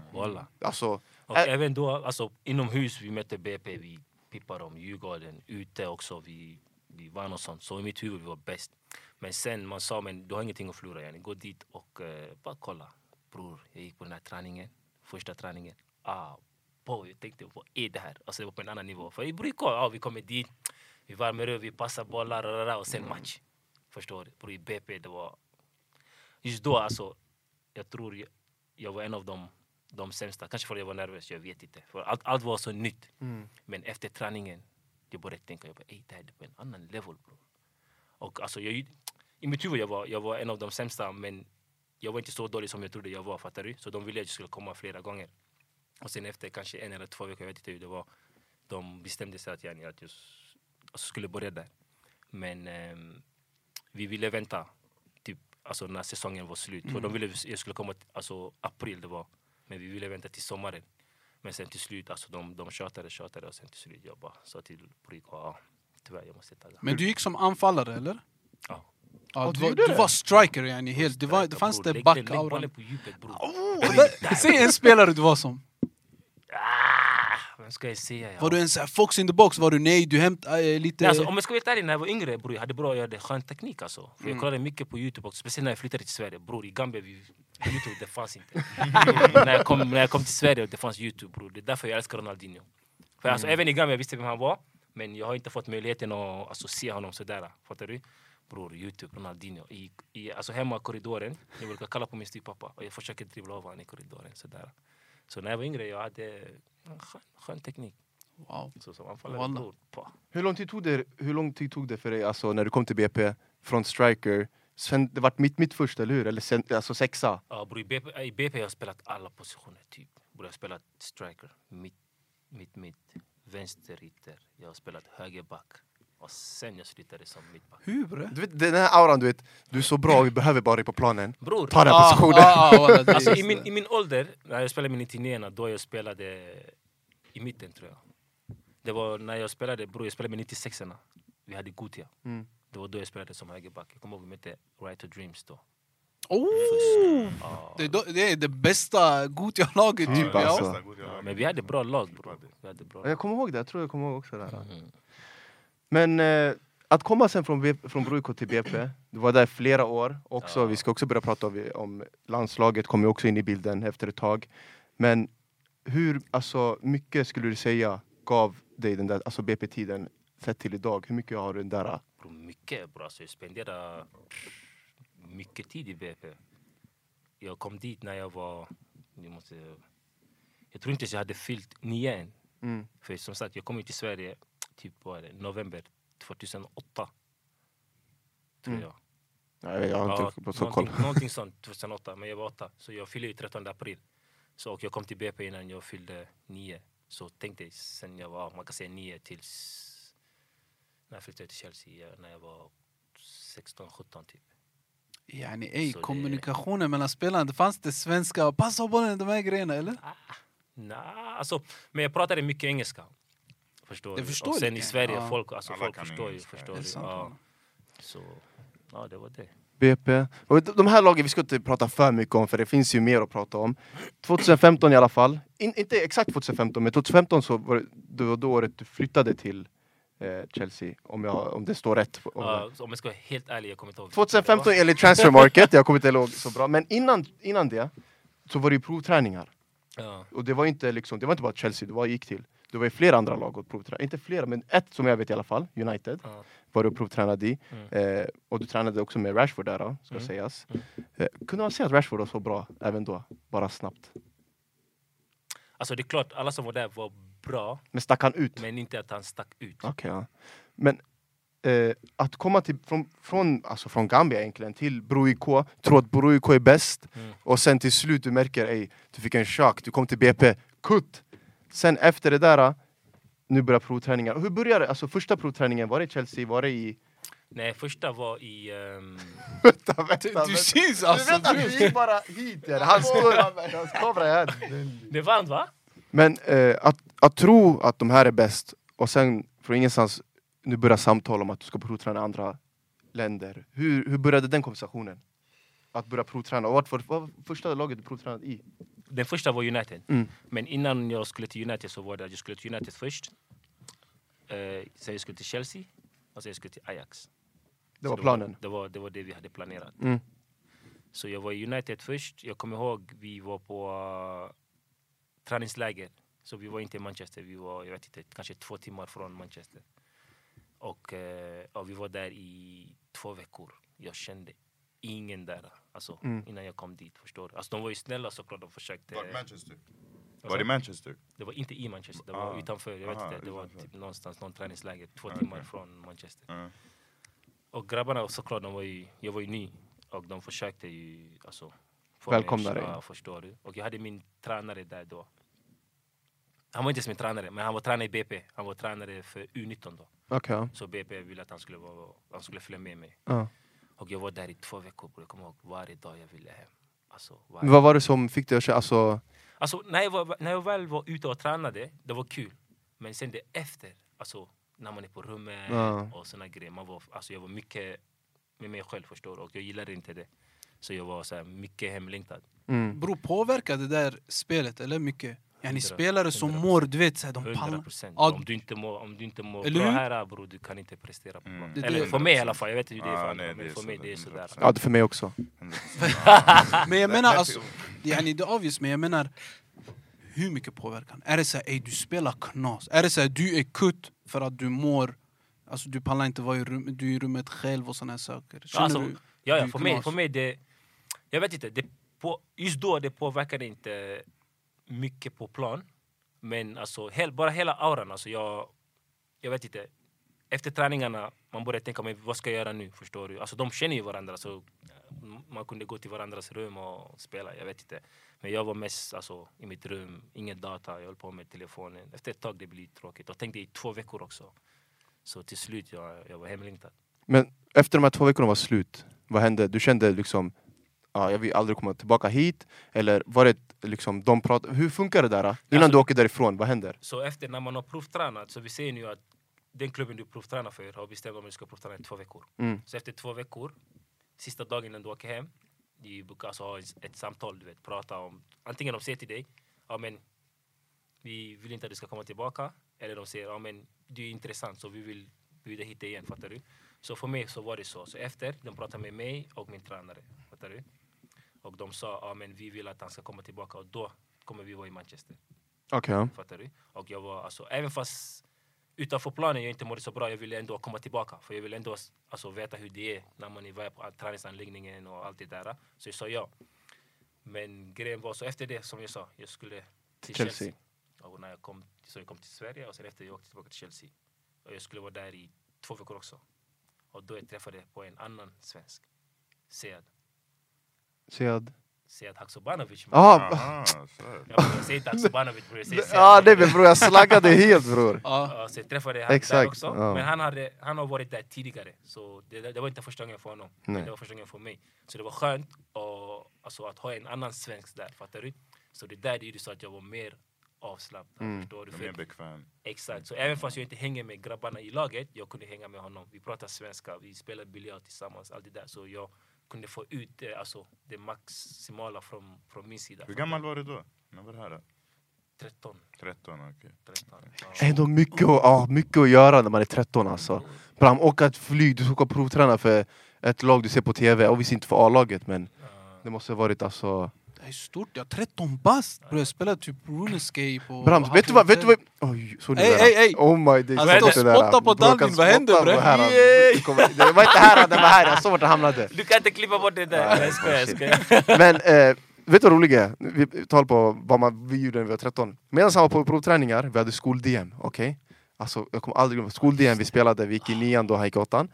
Alltså, Och Ä- även då, alltså inomhus, vi mötte BP, vi pippade dem, Djurgården, ute också, vi, vi vann och sånt. Så i mitt huvud vi var bäst. Men sen man sa, men du har ingenting att förlora, yani. gå dit och eh, bara kolla. Bror, jag gick på den här träningen, första träningen. Ah, boy, jag tänkte, vad är det här? Alltså det var på en annan nivå. För i Bruyko, ja, vi kommer dit, vi värmer upp, vi passar bollar och sen match. Förstår du? I BP, det var... Just då alltså, jag tror jag, jag var en av dem de sämsta. Kanske för att jag var nervös, jag vet inte. För allt, allt var så nytt. mm. Men efter träningen, jag började tänka, jag bara, det här är på en annan level bro. Och alltså, jag, i mitt huvud jag var jag var en av de sämsta, men jag var inte så dålig som jag trodde jag var, fattar du? Så de ville att jag skulle komma flera gånger. Och sen efter kanske en eller två veckor, jag vet inte hur det var, de bestämde sig att, yani, att jag skulle börja där. Men ehm, vi ville vänta typ, alltså, när säsongen var slut. För de ville att jag skulle komma alltså, april, det var. Men vi ville vänta till sommaren. Men sen till slut, alltså, de, de tjatade, tjatade och sen till slut jag bara sa till Bruyko, ja, tyvärr jag måste tagga. Men du gick som anfallare eller? Ja. Ja, du, var, du var striker yani, helt. Det, var, det fanns det. Oh, Säg en spelare du var som. Ah, vem ska jag säga? Ja. Var du en fox in the box? Var du nej, du hämtade äh, lite... Nej, alltså, om jag ska vara helt ärlig, när jag var yngre bror, jag hade bra jag hade skön teknik alltså. För Mm. jag kollade mycket på youtube, och speciellt när jag flyttade till Sverige. Bror, i Gambia, vi, youtube det fanns inte. när, jag kom, när jag kom till Sverige, det fanns youtube bror. Det är därför jag älskar Ronaldinho. För alltså, Mm. även i Gambia visste jag vem han var, men jag har inte fått möjligheten att alltså, se honom sådär. Fattar du? Bror, youtube, Ronaldinho. I, i, alltså hemma i korridoren, jag brukar kalla på min styvpappa och jag försöker dribbla av honom i korridoren. Sådär. Så när jag var yngre, jag hade skön, skön teknik. Wow. Så som anfallare, Wallah. bror. pa. hur, lång tid tog det, hur lång tid tog det för dig alltså, när du kom till BP, från striker, sen, det vart mitt, mitt första, eller hur? Eller sen, alltså sexa? Ja, bror, i, BP, I BP har jag spelat alla positioner. Typ. Bror, jag har spelat striker, mitt, mitt, mitt, vänsterytter. Jag har spelat högerback. Och sen jag slutade som mittback. Hur bre? Du vet, den här auran, du vet, du är så bra, vi behöver bara dig på planen. Bror, Ta den Ah, positionen. ah, ah, alltså, i, min, i min ålder, när jag spelade med 99 då jag spelade i mitten tror jag. Det var när jag spelade, bror jag spelade med 96 Vi hade Gotia. Mm. Det var då jag spelade som högerback. Jag kommer ihåg vi mötte Right to Dreams då. Oh! Det, är då- det är det bästa Gothia-laget Typ typ. alltså. Ja. Men vi hade bra lag bror. Vi hade bra Jag kommer ihåg det, jag tror jag kommer ihåg också det. Här. Mm. Men eh, att komma sen från, BP, från Bruiko till BP, du var där flera år också. Ja. Vi ska också börja prata om, om landslaget, kommer också in i bilden efter ett tag. Men hur alltså, mycket skulle du säga gav dig den där alltså BP-tiden sett till idag? Hur mycket har du den där... Bror, mycket bra. Så jag spenderade mycket tid i BP. Jag kom dit när jag var... Jag, måste, jag tror inte jag hade fyllt nio än. Mm. För som sagt, jag kom ju till Sverige typ vad november 2008. Tror Mm. jag. Nej, jag har Ja, inte på så koll. någonting, någonting sånt, 2008. Men jag var åtta. Så jag fyllde ju 13 april. Så, och jag kom till BP innan jag fyllde nio. Så tänk dig, sen jag var, man kan säga nio tills... När jag flyttade till Chelsea, ja, när jag var 16, 17 typ. Yani, ey, Så det- kommunikationen mellan spelarna, det fanns det svenska, passa bollen, de här grejerna eller? Nej, alltså, men jag pratade mycket engelska. Förstår Det förstår och sen i Sverige, ja. folk, alltså, Alla folk förstår ju. Förstår Det Ja, ja. så, ja, det var det. BP. Och de- här lagen vi ska inte prata för mycket om för det finns ju mer att prata om. 2015 i alla fall, In, inte exakt 2015 men 2015 så var det, det var då året du flyttade till eh, Chelsea, om, jag, om det står rätt. Om så om jag ska vara helt ärlig, jag kommer inte ihåg. 2015 enligt transfer market, jag kommer inte ihåg så bra, men innan, innan det så var det ju provträningar. Ja. Och det var inte, liksom, det var inte bara Chelsea du var, gick till. Det var ju flera andra lag att provträna, inte flera men ett som jag vet i alla fall, United, Ja. var du och provtränade i. Mm. Eh, och du tränade också med Rashford där, då, ska Mm. sägas. Mm. Eh, kunde man säga att Rashford var så bra även då? Bara snabbt. Alltså det är klart, alla som var där var bra, Men stack han ut? men inte att han stack ut. Okej, ja. Men eh, att komma till, från, från, alltså från Gambia egentligen till Bro IK, tro att Bro IK är bäst Mm. och sen till slut du märker ej, du fick en chock, du kom till BP, kutt! Sen efter det där, nu börjar provträningar. Hur började det? Alltså första provträningen, var det i Chelsea? Var det i... Nej, första var i... ehm, Vänta, Du, vänta! du syns Du alltså! vet att vi gick bara hit! Ja. Han står, hans kamera är här. det vann va? Men eh, att, att tro att de här är bäst och sen från ingenstans nu börjar samtal om att du ska provträna andra länder. Hur, hur började den konversationen? Att börja provträna. Och vart var, vad var första laget du provtränade i? Den första var United. Mm. Men innan jag skulle till United så var det att jag skulle till United först. Eh, sen jag skulle till Chelsea och sen jag skulle till Ajax. Det var planen. Det var, det var det vi hade planerat. Mm. Så jag var i United först. Jag kommer ihåg vi var på uh, träningsläger. Så vi var inte i Manchester. Vi var jag vet inte, kanske två timmar från Manchester. Och, eh, och vi var där i två veckor. Jag kände ingen där. Alltså, Mm. Innan jag kom dit. Förstår du? Alltså, de var ju snälla såklart. De försökte... Var Manchester? Var det Manchester? det var inte i Manchester, det var Ah. utanför. Jag vet Aha, inte, det var utanför. typ någonstans, någon träningsläger, två Okej. timmar från Manchester. Ja. Och grabbarna såklart, de var ju, jag var ju ny och de försökte ju alltså, få Välkomna dig. Ja, förstår du. Och jag hade min tränare där då. Han var inte ens min tränare, men han var tränare i BP. Han var tränare för U19 då. Okej, ja. Så BP ville att han skulle, vara, han skulle följa med mig. ja. Och jag var där i två veckor, bror. jag kommer ihåg varje dag jag ville hem. Alltså, varje Vad var det som fick dig att känna, alltså, Alltså när jag, var, när jag väl var ute och tränade, det var kul. Men sen det efter, alltså när man är på rummet Ja. och såna grejer. Man var, alltså jag var mycket med mig själv förstår och jag gillade inte det. Så jag var så här, mycket hemlängtad. mm. Bro, påverkar det där spelet eller mycket? Yani spelare som mår, du vet, så här, de 100 pallar. Ja, Om du inte mår, om du inte mår bra här bror, du kan inte prestera på Mm. plan. Det är Eller för mig i alla fall, jag vet inte hur det är för Ah, andra. Men är för mig det är är sådär. 100%. ja, det för mig också. 100%. Men jag menar Men- alltså, yani det är obvious, men jag menar hur mycket påverkan? Är det så här, ey, du spelar knas? Är det så här, du är kutt för att du mår, alltså du pallar inte vara i rummet, du är i rummet själv och såna här saker? Känner Alltså, du? Ja, ja för, mig, för mig det... Jag vet inte, det på, just då det påverkade inte mycket på plan. Men alltså, hel, bara hela auran, alltså jag, jag vet inte. Efter träningarna, man började tänka, men vad ska jag göra nu? Förstår du? Alltså de känner ju varandra, så eh, man kunde gå till varandras rum och spela, jag vet inte. Men jag var mest alltså, i mitt rum, ingen data, jag höll på med telefonen. Efter ett tag det blir tråkigt. Och tänkte i två veckor också. Så till slut, jag, jag var hemlängtad. Men efter de här två veckorna var slut, vad hände? Du kände liksom, ja, jag vill aldrig komma tillbaka hit? Eller var det liksom, de pratade, hur funkar det där? Innan Alltså- du åker därifrån, vad händer? Så efter när man har provtränat så vi ser nu att den klubben du provtränar för har bestämt om du ska provträna i två veckor. Mm. Så efter två veckor, sista dagen innan du åker hem, de brukar alltså ha ett- ett samtal, du vet, prata om, antingen de säger till dig, ja men vi vill inte att du ska komma tillbaka, eller de säger, ja men du är intressant så vi vill bjuda hit dig igen, fattar du? Så för mig så var det så. Så efter, de pratade med mig och min tränare, fattar du? Och de sa, ja men vi vill att han ska komma tillbaka och då kommer vi vara i Manchester. Ja. Fattar du? Och jag var alltså, även fast utanför planen jag inte mådde så bra, jag ville ändå komma tillbaka. För jag ville ändå alltså, veta hur det är när man är iväg på träningsanläggningen och allt det där. Så jag sa ja. Men grejen var så efter det, som jag sa, jag skulle till Chelsea. Chelsea. Och när jag kom, så jag kom till Sverige och sen efter jag åkte tillbaka till Chelsea. Och jag skulle vara där i två veckor också. Och då jag träffade på en annan svensk. Sead. Sead. Sead Haksabanovic. Jaha. Men jag säger inte Haksabanovic bror, jag säger Sead. Ja, väl bror, jag slaggade helt bror. Ja. Så jag träffade han där Exakt, också. ja. Men han, hade, han har varit där tidigare. Så det, det var inte första gången för honom. Men Nej. det var första gången för mig. Så det var skönt och, alltså, att ha en annan svensk där. Fattar du? Så det där det gjorde så att jag var mer avslappnad. Mm. Förstår du? För, mer bekväm. exakt. Så även fast jag inte hänger med grabbarna i laget, jag kunde hänga med honom. Vi pratade svenska, vi spelade biljard tillsammans. Allt det där. Så jag kunde få ut eh, alltså, det maximala från, från min sida. Hur gammal var du då? När var det här? Då? 13. 13, okej. 13. Ja. Ändå mycket, att- ja, mycket att göra när man är 13 alltså. Bram, åka ett flyg, du ska åka provträna för ett lag du ser på TV. Och visst inte för A-laget men det måste ha varit alltså... Det är stort, jag är 13 bast! Bror jag spelar typ RuneScape och... Bram, vet du vad? Vet du vad? Oj, såg Ey, det där? ey, ey! Oh my days. Han där? spottar på Bror, Dalvin, vad händer, spotta bre? han- det var inte här, det var här. Jag såg vart det hamnade. Du kan inte klippa bort det där! Nej, Jag skojar, jag skojar. Men eh, vet du vad roligt är? Vi talar på vad man, vi gjorde när vi var 13. Medan han var på provträningar, vi hade skol-DM, okej? Alltså, jag kommer aldrig glömma, skol-DM vi spelade, vi gick i nian då, han gick i åttan.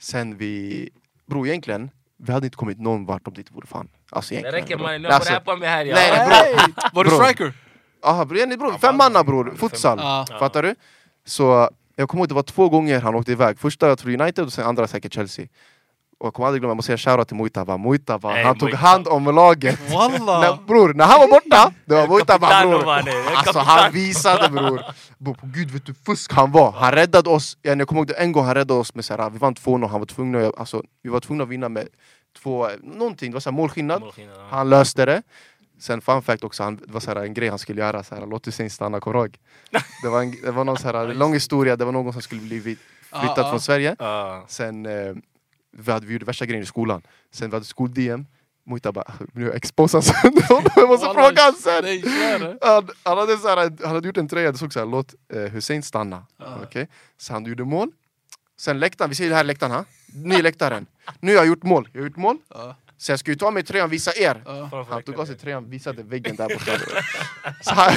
Sen vi, bro egentligen, vi hade inte kommit någon vart om det inte vore fan. Alltså Det räcker bro. mannen, nu Alltså, får du på mig här. Ja. nej, nej, Hey! Var du Bro. striker? Aha, bror, Jenny, bror, fem manna bror, futsal. Ja. Ja. Fattar du? Så jag kommer ihåg det var två gånger han åkte iväg. Första jag tror United och sen andra säkert Chelsea. Och jag kommer aldrig glömma, jag måste säga shoutout till Muitava. Muitava, Nej, han tog Muitava. hand om laget. när, bror, när han var borta, det var Kapitan, bror. Alltså han visade bror. Bror, på gud vet du fusk han var. Han räddade oss, ja, jag kommer ihåg det en gång han räddade oss med såhär, vi vann 2-0, han var tvungna, att- alltså, vi var tvungna att vinna med två, någonting, det var såhär målskillnad. Målskillnad, ja. Han löste det. Sen fun fact också, han, det var så här, en grej han skulle göra, så här, låt Hussein stanna, kommer du ihåg? Det var, en, det var någon så här, lång historia, det var någon som skulle bli vi- flyttad Ah, ah. från Sverige. Ja. Sen, eh, vi, hade, vi gjorde värsta grejen i skolan. Sen vi hade skol-DM, Muita bara, nu exposar sönder honom, jag måste fråga han sen! Nej, Han, han, hade så här, han hade gjort en tröja, det stod såhär, låt eh, Hussein stanna. Ja. Okej? Så han gjorde mål. Sen läktaren, vi ser det här läktaren här. Ny läktaren. Nu har jag gjort mål, jag har gjort mål. Ja, Så jag ska ju ta mig tröjan och visa er. ja. Han tog av sig tröjan, visade väggen där borta. Så han,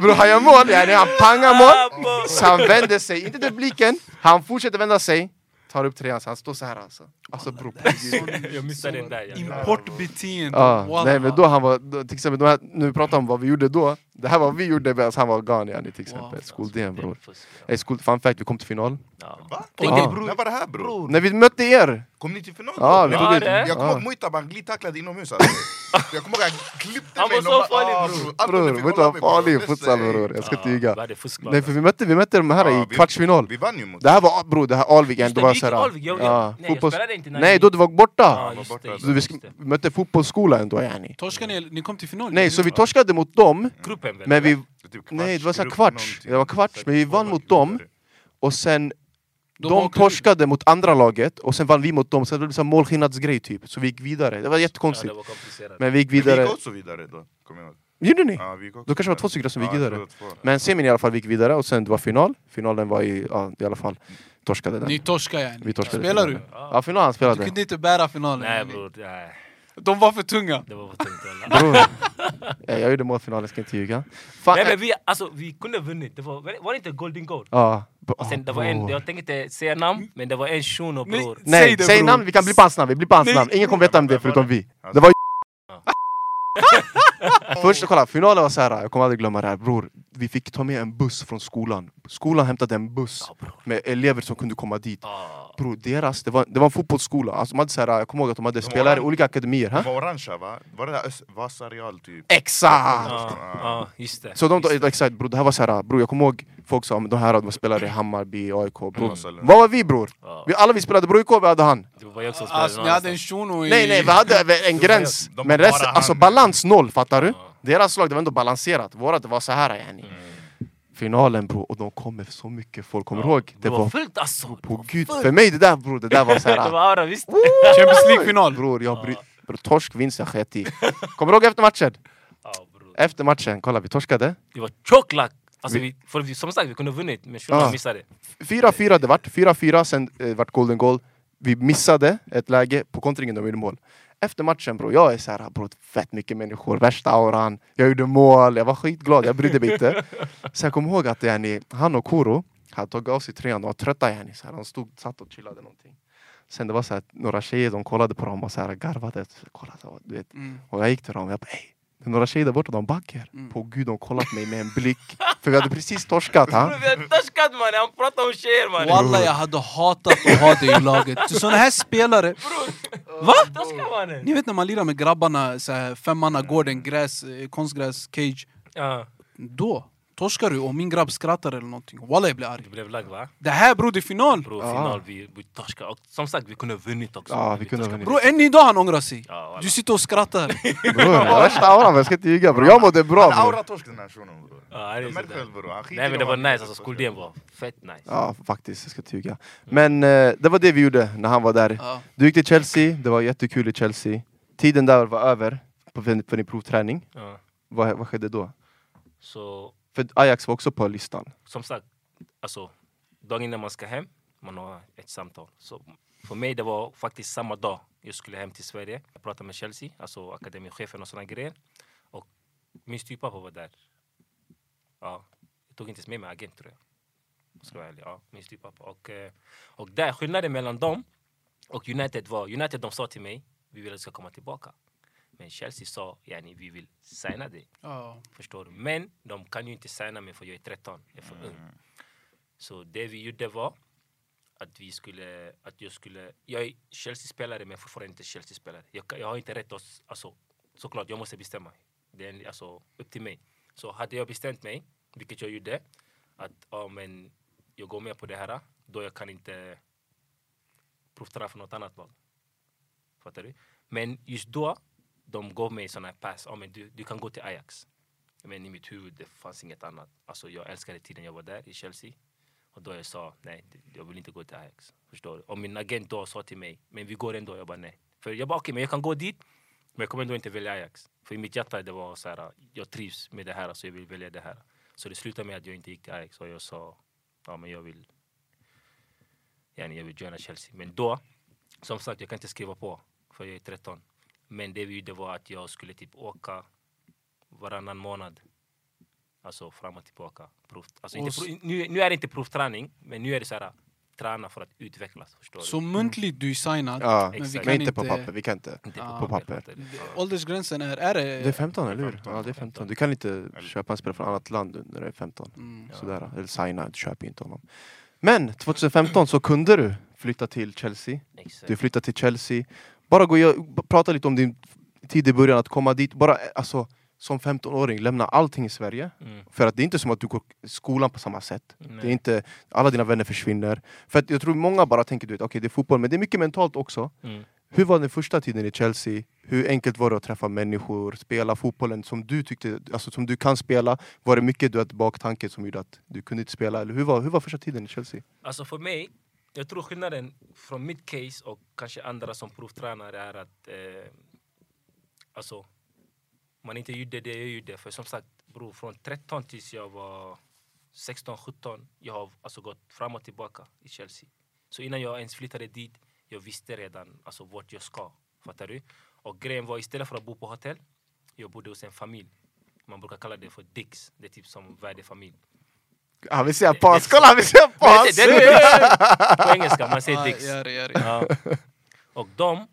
bro, han gör mål, yani, han pangar mål. Så han vänder sig, inte till publiken, han fortsätter vända sig. Tar upp tröjan, så han står så här alltså. Alltså bro, på Gud. Jag missade den där. Ja. Importbeteende, Ja, nej men då han var, då, till exempel, de här, nu vi pratar om vad vi gjorde då. Det här var vad vi gjorde medan han var gone yani, till exempel. Wow. Skol-DM bror. Ja. Hey, skol, fun fact, vi kom till final. Ja. Va? Ja. När var det här bror? När vi mötte er! Kom ni till final? Ja, vi jag, tog kommer ja. ihåg Muitaba, han glidtacklade inomhus alltså. Jag kommer ihåg han klippte Han mig. var så farlig, bror. Bror, vet du vad farlig futsal bror, jag ska inte ljuga. Nej för vi mötte, vi mötte de här Ja, i kvartsfinal. Vi vann ju mot Det här var, bror det här Alvik, Just det vi gick till såhär... Alvik, jag spelade inte när Nej då du var borta! Vi mötte fotbollsskola ändå yani. Torskade ni, ni kom till final? Nej så vi torskade mot dem, Gruppen väl? men vi... Typ Nej det var så kvarts, det var kvarts, men vi vann mot dem och sen De de torskade mot andra laget och sen vann vi mot dem, så det blev en målskillnadsgrej typ. Så vi gick vidare, det var Ja, jättekonstigt. det var. Men vi gick Men vi vidare, gick också vidare då, kommer jag ihåg. gjorde ni? Ja, vi gick också Då kanske det var vidare. två stycken som gick Ja, jag vidare. två. Men semin i alla fall vi gick vidare och sen det var final, finalen var i, ja i alla fall, torskade den. Ni torskade yani. Vi torskade Spelar du? finalen. Ja. Ja finalen han Du spelade. kunde inte bära finalen. Nej bror, nej. De var för tunga. Det var för tungt. jag gjorde målfinalen, ska inte ljuga. Fan, Nej eh, men vi, alltså, vi kunde vunnit, det var, var det inte golden goal? ja, Och sen ah, det var en, bror. jag tänker inte säga namn, men det var en shuno bror. Nej, Säg säg, det, bror. namn, vi kan bli på hans namn, vi blir på hans namn. Ingen kommer veta om det förutom vi. Det var. Först, kolla, finalen var så här. jag kommer aldrig glömma det här bror. Vi fick ta med en buss från skolan. Skolan hämtade en buss med elever som kunde komma dit. Ah. Bro, deras, det var, det var en fotbollsskola. Alltså, de hade så här, jag kommer ihåg att de hade De spelare i olika akademier. De var orangea va? Var det där Vasa Real typ? Exakt! Ja, ja, just det. Så de, just det. exakt, bro, det här var så här, bro, jag kommer ihåg folk sa att de här var spelare i Hammarby, AIK. Bro. Mm. Vad var vi bror? Ja. Vi, alla vi spelade BoIK, vi hade han. Som spelade Alltså ni hade en shuno i... Nej nej, vi hade en gräns. de Men resten, alltså balans noll, fattar du? Deras lag det var ändå balanserat, vårat det var så här yani. Mm. Finalen bro, och de kom med så mycket folk, kommer Ja, ihåg? Det Det var var fullt alltså! på gud, för mig det där bror, det där var så Det här. var aura, visst? Champions League-final! Bror, jag bry, bror, torsk vinst jag sket i. Kommer du ihåg efter matchen? Ja. Efter matchen, kolla vi torskade. Det var tjocklack! Alltså, Vi- vi, för vi, som sagt, vi kunde ha vunnit, men shunon Ja. missade. 4-4 det vart, 4-4 sen eh, vart golden goal. Vi missade ett läge på kontringen de gjorde mål. Efter matchen bro, jag är såhär bro, fett mycket människor, värsta auran. Jag gjorde mål, jag var skitglad, jag brydde mig inte. Sen jag kommer ihåg att yani, han och Koro hade tagit av sig tröjan, de var trötta yani, så här, de stod, satt och chillade någonting. Sen det var så här, några tjejer, de kollade på dem och så här, garvade. Så kollade, så, du vet. Mm. Och jag gick till dem och jag bara ey, det är några tjejer där borta, de backar. Mm. På gud, de kollade på mig med en blick. För vi hade precis torskat. Ha? Vi har torskat mannen, han pratar om tjejer mannen! Walla jag hade hatat att ha dig i laget. Så såna här spelare, Va? Torska ni vet när man lirar med grabbarna, så här, femmanna, gården, gräs, eh, konstgräs, cage. Ja, Då torskar du och min grabb skrattar eller någonting. Walla jag blir arg. du blev lagd va? Det här bror, det är final! Bror, Ja. final, vi, vi torskade. Och som sagt, vi kunde ha vunnit också. Ja, vi kunde vunnit. Bror än idag han ångrar sig. Ja. Du sitter och skrattar. Bror, värsta auran, jag ska inte ljuga bror. Jag mådde bra Han bror. aura torsk den här shunon bror. Ja, det själv bror. Han Nej men det var han nice, alltså skoldén var fett nice. Ja faktiskt, jag ska inte ljuga. Men eh, det var det vi gjorde när han var där. Ja. Du gick till Chelsea, det var jättekul i Chelsea. Tiden där var över på, din provträning. Ja. Vad, vad skedde då? Så för Ajax var också på listan. som sagt, alltså, dagen innan man ska hem, man har ett samtal. Så för mig det var faktiskt samma dag jag skulle hem till Sverige. Jag pratade med Chelsea, alltså akademichefen och såna grejer. Och min styvpappa var där. Ja, jag tog inte ens med mig agent tror jag. Ska jag vara ärlig. Ja, min styvpappa. Och, eh, och där, skillnaden mellan dem och United var, United de sa till mig, vi vill att du ska komma tillbaka. Men Chelsea sa, yani, vi vill signa dig. Ja. Förstår du? Men de kan ju inte signa mig för jag är 13, jag är för ung. Så det vi gjorde var att vi skulle, att jag skulle, jag är Chelsea-spelare men fortfarande inte Chelsea-spelare. Jag, jag har inte rätt att, alltså såklart jag måste bestämma. Det är alltså upp till mig. Så hade jag bestämt mig, vilket jag gjorde, att ja men jag går med på det här, då jag kan inte provträna för något annat lag. Fattar du? Men just då, de gav mig såna här pass, Oh, men du, du kan gå till Ajax. Men i mitt huvud det fanns inget annat. Alltså jag älskade tiden jag var där i Chelsea. Och då jag sa nej, jag vill inte gå till Ajax. Förstår du? Och min agent då sa till mig, men vi går ändå. Jag bara nej. För jag bara okej, men jag kan gå dit. Men jag kommer ändå inte välja Ajax. För i mitt hjärta det var så här, jag trivs med det här så jag vill välja det här. Så det slutade med att jag inte gick till Ajax och jag sa, ja men jag vill, jag vill joina Chelsea. Men då, som sagt, jag kan inte skriva på för jag är 13. Men det vi gjorde var att jag skulle typ åka varannan månad. Alltså fram och tillbaka. Prov, alltså Och inte, prov, nu, nu är det inte provträning, men nu är det så här träna för att utvecklas. Förstår Så du? muntligt du är signad, Ja, men vi kan men inte på papper, vi kan inte. Inte Ja. på papper. Åldersgränsen är, är det... Det är 15 eller hur? 15. Ja det är 15. Du kan inte köpa en spelare från annat land när du är 15. Mm. Sådär, eller signa, du köper inte honom. Men 2015 så kunde du flytta till Chelsea. Exakt. Du flyttade till Chelsea. Bara gå och prata lite om din tid i början, att komma dit. Bara alltså, som 15-åring, lämna allting i Sverige. Mm. För att det är inte som att du går i skolan på samma sätt. Det är Nej. inte, alla dina vänner försvinner. För att jag tror många bara tänker, du vet, okej det är fotboll, men det är mycket mentalt också. Mm. Hur var den första tiden i Chelsea? Hur enkelt var det att träffa människor, spela fotbollen som du tyckte, alltså som du kan spela? Var det mycket du hade baktanke som gjorde att du kunde inte spela? Eller hur var, hur var första tiden i Chelsea? Alltså för mig, jag tror skillnaden från mitt case och kanske andra som provtränare är att eh, alltså, man inte gjorde det jag gjorde. För som sagt, bro, från 13 tills jag var 16-17, jag har alltså gått fram och tillbaka i Chelsea. Så innan jag ens flyttade dit, jag visste redan alltså, vart jag ska. Fattar du? Och grejen var, istället för att bo på hotell, jag bodde hos en familj. Man brukar kalla det för Dicks, det är typ som värdefamilj. Han vill säga pass, kolla han vill säga Men pass! det- det- det- På engelska, man säger Ah, Dicks. ja, ja, ja. Ja. Och de,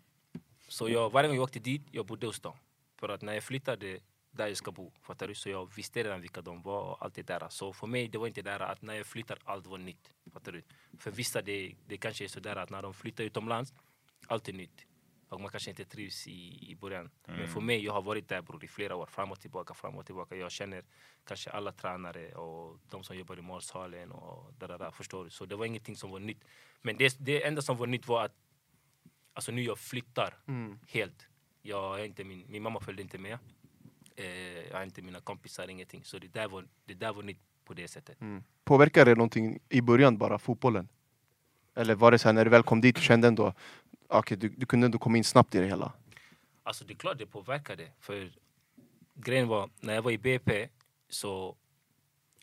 så jag, varje gång jag åkte dit, jag bodde hos dem. För att när jag flyttade där jag ska bo. Fattar du? Så jag visste redan vilka de var och allt det där. Så för mig det var inte där att när jag flyttar allt var nytt. Fattar du? För vissa det, det kanske är sådär att när de flyttar utomlands, allt är nytt. Och man kanske inte trivs i, i början. Men för mig, jag har varit där bror i flera år. Fram och tillbaka, fram och tillbaka. Jag känner kanske alla tränare och de som jobbar i matsalen och där, där, där, Förstår du? Så det var ingenting som var nytt. Men det, det enda som var nytt var att Alltså nu jag flyttar Mm. helt. Jag inte min, min mamma följde inte med. Eh, jag har inte mina kompisar, ingenting. Så det där var, det där var nytt på det sättet. Mm. Påverkade det någonting i början bara, fotbollen? Eller var det så här när du väl kom dit, du kände ändå okay, du, du kunde ändå komma in snabbt i det hela? Alltså det är klart det påverkade. För grejen var, när jag var i BP så,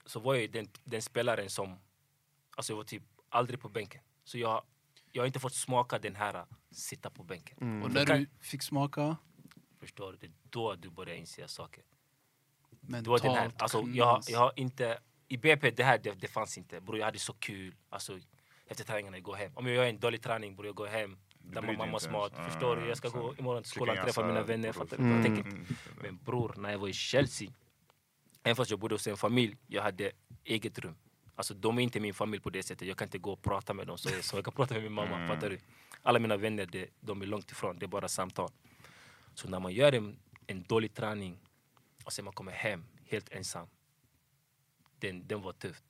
så var jag den, den spelaren som... Alltså jag var typ aldrig på bänken. Så jag, jag har inte fått smaka den här sitta på bänken. Mm. Och när kan- du fick smaka Förstår du? Det är då du börjar inse saker. Det var mentalt den här, alltså, jag, jag har inte, I BP det här det, det fanns inte. Bror jag hade så kul. Alltså, efter träningarna, jag går hem. Om jag gör en dålig träning, bror jag går hem. Dig mammas mat. Ah, Förstår du? Jag ska gå imorgon till skolan, träffa mina vänner. Fattar du? Mm. Jag Mm. men bror, när jag var i Chelsea, även fast jag bodde hos en familj, jag hade eget rum. Alltså de är inte min familj på det sättet, jag kan inte gå och prata med dem så, så jag kan prata med min mamma. Mm. Fattar du? Alla mina vänner, det, de är långt ifrån, det är bara samtal. Så när man gör en, en dålig träning och sen man kommer hem helt ensam, den, den var tuff.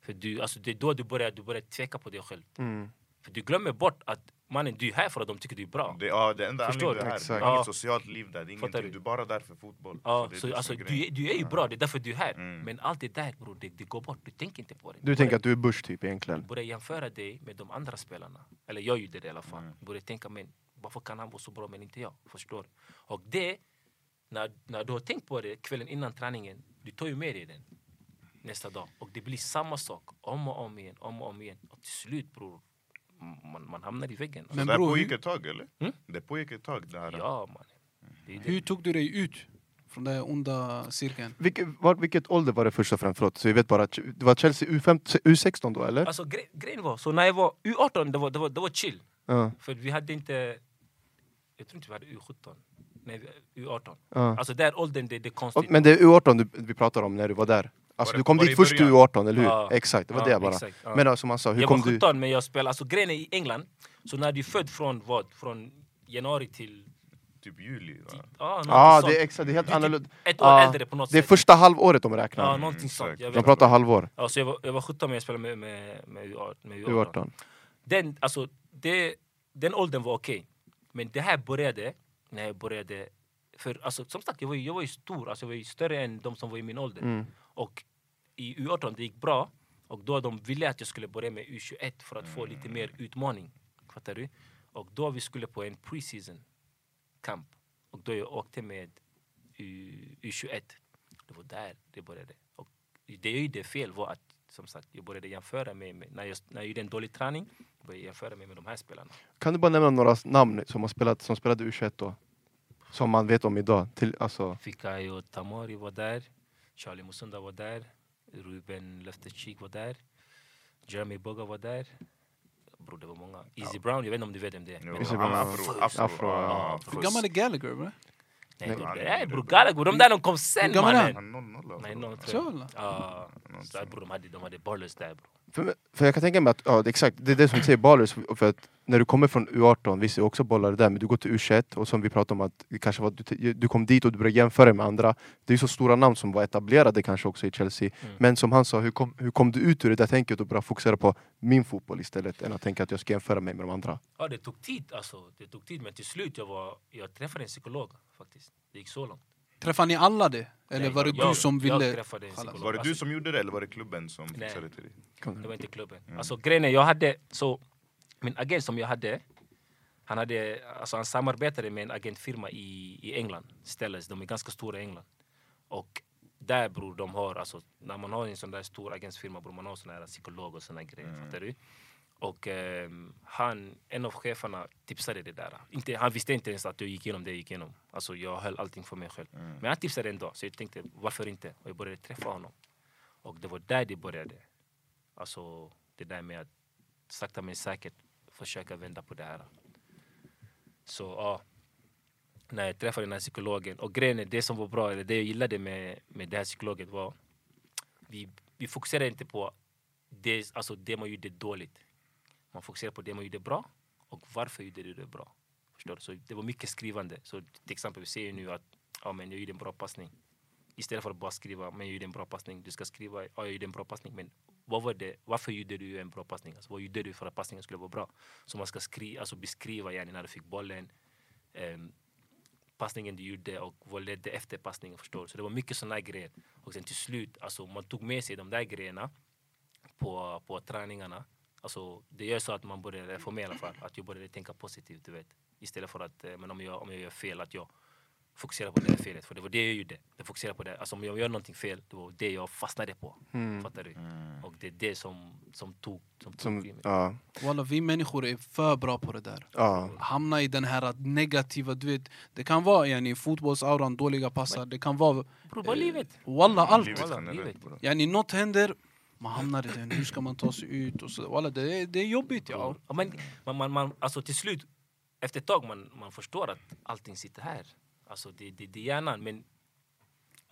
För du, alltså det är då du börjar, du börjar tveka på dig själv. Mm. För du glömmer bort att mannen, du är här för att de tycker du är bra. Det, ja, det enda Förstår anledningen du? det här, det är inget socialt liv där, det är ingenting. du? Du är bara där för fotboll. Ja, är så, som alltså, är du, är- du är ju bra, det är därför du är här. Mm. Men allt det där bror, det, det går bort, du tänker inte på det. Du tänker att du är Bush typ egentligen? börjar jämföra dig med de andra spelarna. Eller jag gjorde det i alla fall. Mm. Börjar tänka, men varför kan han vara så bra men inte jag? Förstår? Och det, när, när du har tänkt på det kvällen innan träningen, du tar ju med dig den nästa dag. Och det blir samma sak, om och om igen, om och om igen. Och till slut bror, man, man hamnar i väggen. Men det pågick ett tag eller? Mm? Det pågick ett tag det här. Ja man. Det. Hur tog du dig ut från den onda cirkeln? Vilket, var, vilket ålder var det först och främst? Förlåt, så vi vet bara att det var Chelsea U5, U16 då eller? Alltså gre grejen var, så när jag var U18, det var, det var, det var chill. Ja, För vi hade inte, jag tror inte vi hade U17. Nej, vi- U18. ja. Alltså där åldern, det, det är konstigt. Men det är U18 du, vi pratar om när du var där? Alltså det- du kom dit i först början? U18, eller hur? Ja. Exakt, det var Ja, det bara. exakt, ja. Men alltså, man sa, hur jag kom var du? 17 men jag spelade, alltså grejen är i England, så när du är född från vad? Från januari till... Typ juli va? Ja, sånt. det är exakt, det är helt Du är typ annorlunda. Ett år Ja, äldre på något Det är sätt. första halvåret de räknar. Ja, någonting sånt. Jag de pratar halvår. Ja, så jag, var, jag var 17 men jag spelade med, med, med, U18. Med U18. U18. Den, alltså, det, den åldern var okej. Men det här började när jag började... För alltså, som sagt, jag var, ju- jag var ju stor. Alltså, jag var ju större än de som var i min ålder. Mm. Och i U18 det gick bra. Och då de ville att jag skulle börja med U21 för att få lite mer utmaning. Fattar du? Och då vi skulle på en preseason camp. Och då jag åkte med U, U21. Det var där det började. Och det jag gjorde fel var att som sagt, jag började jämföra mig med, när jag, när jag gjorde en dålig träning, började jag jämföra mig med de här spelarna. Kan du bara nämna några namn som, har spelat, som spelade U21 då? Som man vet om idag? Till, alltså, Fikayo Tamari var där, Charlie Musunda var där, Ruben Lefterchik var där, Jeremy Boga var där. Bror det var många. Easy Brown, jag vet inte om du vet vem det är. Jo, Men- Easy han Brown. afro, afro, Afro, ja, ja. afro. Hur gammal är Gallagher bre? Nej, Nej, bror. Galago, de där de kom sen Hur gammal är mannen! Noll, Nej, afro. noll, tror Så jag. eller? Ja, Något så bror, de hade, de hade ballers där bror. För, för jag kan tänka mig att, ja det exakt, det är det som säger ballers. För att när du kommer från U18, visst är också bollar där, men du går till U21 och som vi pratade om att kanske var, du, du kom dit och du började jämföra med andra. Det är så stora namn som var etablerade kanske också i Chelsea. Mm. Men som han sa, hur kom, hur kom du ut ur det där tänket och började fokusera på min fotboll istället än att tänka att jag ska jämföra mig med de andra? Ja, det tog tid alltså. Det tog tid, men till slut jag, var, jag träffade en psykolog faktiskt. Det gick så långt. Träffade ni alla det? Eller Nej, var det jag, du som Jag ville? träffade en psykolog. Var det du Alltså, som gjorde det eller var det klubben som fixade till dig? Det var inte klubben. Mm. Alltså grejen är, jag hade så min agent som jag hade, han hade, alltså han samarbetade med en agentfirma i, i England, Stellas, de är ganska stora i England. Och där bror, de har, alltså när man har en sån där stor agentsfirma bror, man har såna här psykolog och såna grejer, Mm. fattar du? Och ehm, han, en av cheferna tipsade det där. Inte, han visste inte ens att jag gick igenom det jag gick igenom. Alltså jag höll allting för mig själv. Mm. Men han tipsade ändå, så jag tänkte varför inte? Och jag började träffa honom. Och det var där det började. Alltså det där med att sakta men säkert försöka vända på det här. Så ja. när jag träffade den här psykologen. Och grejen är, det som var bra, eller det jag gillade med, med den här psykologen var vi, vi fokuserade inte på det, alltså det man gjorde dåligt. Man fokuserar på det man gjorde bra och varför gjorde du det bra. Förstår du? Så det var mycket skrivande. Så till exempel, vi ser ju nu att ja, men jag gjorde en bra passning. Istället för att bara skriva men jag gjorde en bra passning. Du ska skriva ja, jag gjorde en bra passning. Men vad var det? varför gjorde du en bra passning? Alltså, vad gjorde du för att passningen skulle vara bra? Så man ska skri, alltså beskriva yani, när du fick bollen. um, passningen du gjorde och vad ledde efter passningen. Förstår du? Så det var mycket sådana grejer. Och sen till slut, alltså, man tog med sig de där grejerna på, på träningarna. Alltså, det gör så att man började, för mig i alla fall, att jag började tänka positivt. Du vet. Istället för att, eh, men om jag, om jag gör fel, att jag fokuserar på det här felet. För det var det jag gjorde. Jag fokuserade på det. Alltså om jag gör någonting fel, det var det jag fastnade på. Mm. Fattar du? Och det är det som, som tog, som tog Som, vid mig. ja, Walla, vi människor är för bra på det där. ja. Hamna i den här negativa, du vet. Det kan vara yani, fotbollsauran, dåliga passar. Det kan vara Bror, bara livet. walla allt. Livet Walla, livet. Yani, något händer, man hamnar i den. Hur ska man ta sig ut? Och så, walla, det, är, det är jobbigt. Ja. Ja. Men, man, man, man, alltså till slut, efter ett tag, man, man förstår att allting sitter här. Alltså det, det, det är hjärnan, men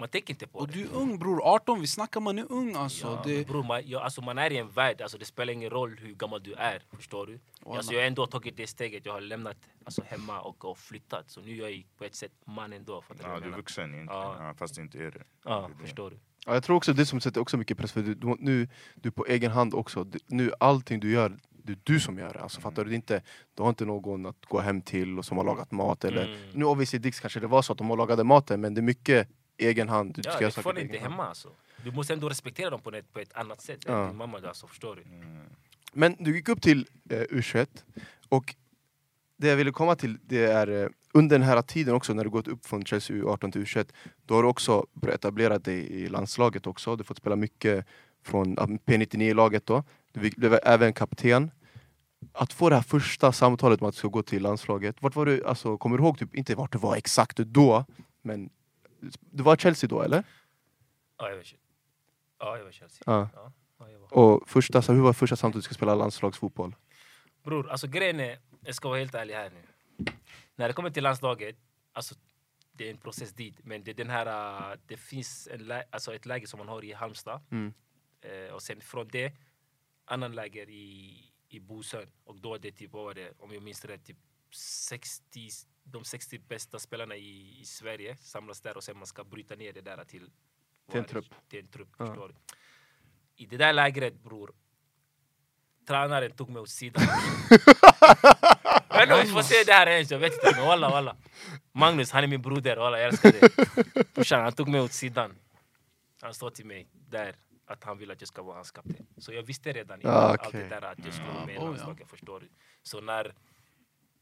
man tänker inte på Och det. du är ung bror, 18, vi snackar man är ung alltså. Ja, det, bror, man, ja, alltså man är i en värld, alltså det spelar ingen roll hur gammal du är. Förstår du? Alltså jag har ändå tagit det steget, jag har lämnat alltså, hemma och, och flyttat. Så nu är jag på ett sätt man ändå. Ja, du är vuxen egentligen, Ja. ja, fast inte är det. Ja, Det är det. förstår du? Ja, jag tror också det som sätter också mycket press, för du, du, nu du på egen hand också, du, nu allting du gör, det är du som gör det. Alltså, fattar du? Det inte, du har inte någon att gå hem till och som har lagat mat. Eller, Mm. Nu obviously Dix kanske det var så att de har lagade maten, men det är mycket egen hand. Du Ja, ska det fortfarande på inte hand. hemma alltså. Du måste ändå respektera dem på ett, på ett annat sätt Ja. än din mamma. Alltså, förstår du? Men du gick upp till eh, U21 och det jag ville komma till det är eh, under den här tiden också när du gått upp från Chelsea U18 till U21 då har du också börjat etablera dig i landslaget också. Du har fått spela mycket från ja, P99-laget då. Du blev även kapten. Att få det här första samtalet om att du ska gå till landslaget. Vart var du, alltså, kommer du ihåg, typ, inte vart du var exakt då, men du var Chelsea då eller? Ja, jag var, ja, jag var Chelsea. Ja. Ja, ja, jag var. Och första, så hur var första samtalet du ska spela landslagsfotboll? Bror, alltså grejen är, jag ska vara helt ärlig här nu. När det kommer till landslaget, alltså det är en process dit. Men det den här, äh, det finns en alltså ett läge som man har i Halmstad. Mm. Eh, och sen från det, annan läger i, i Bosön. Och då är det typ, vad var det, om jag minns rätt, typ 60, de 60 bästa spelarna i, i Sverige samlas där och sen man ska bryta ner det där till, Till en trupp. Till en trupp, Ja. I det där lägret bror, tränaren tog mig åt sidan. Om vi får se det här ens, jag vet inte. Men walla walla. Magnus, han är min broder, walla jag älskar det. Brorsan, han tog mig åt sidan. Han sa till mig där att han vill att jag ska vara hans kapten. Så jag visste redan innan Ah, allt okej. det där att jag skulle vara med i Oh, landslaget, förstår du? Så när,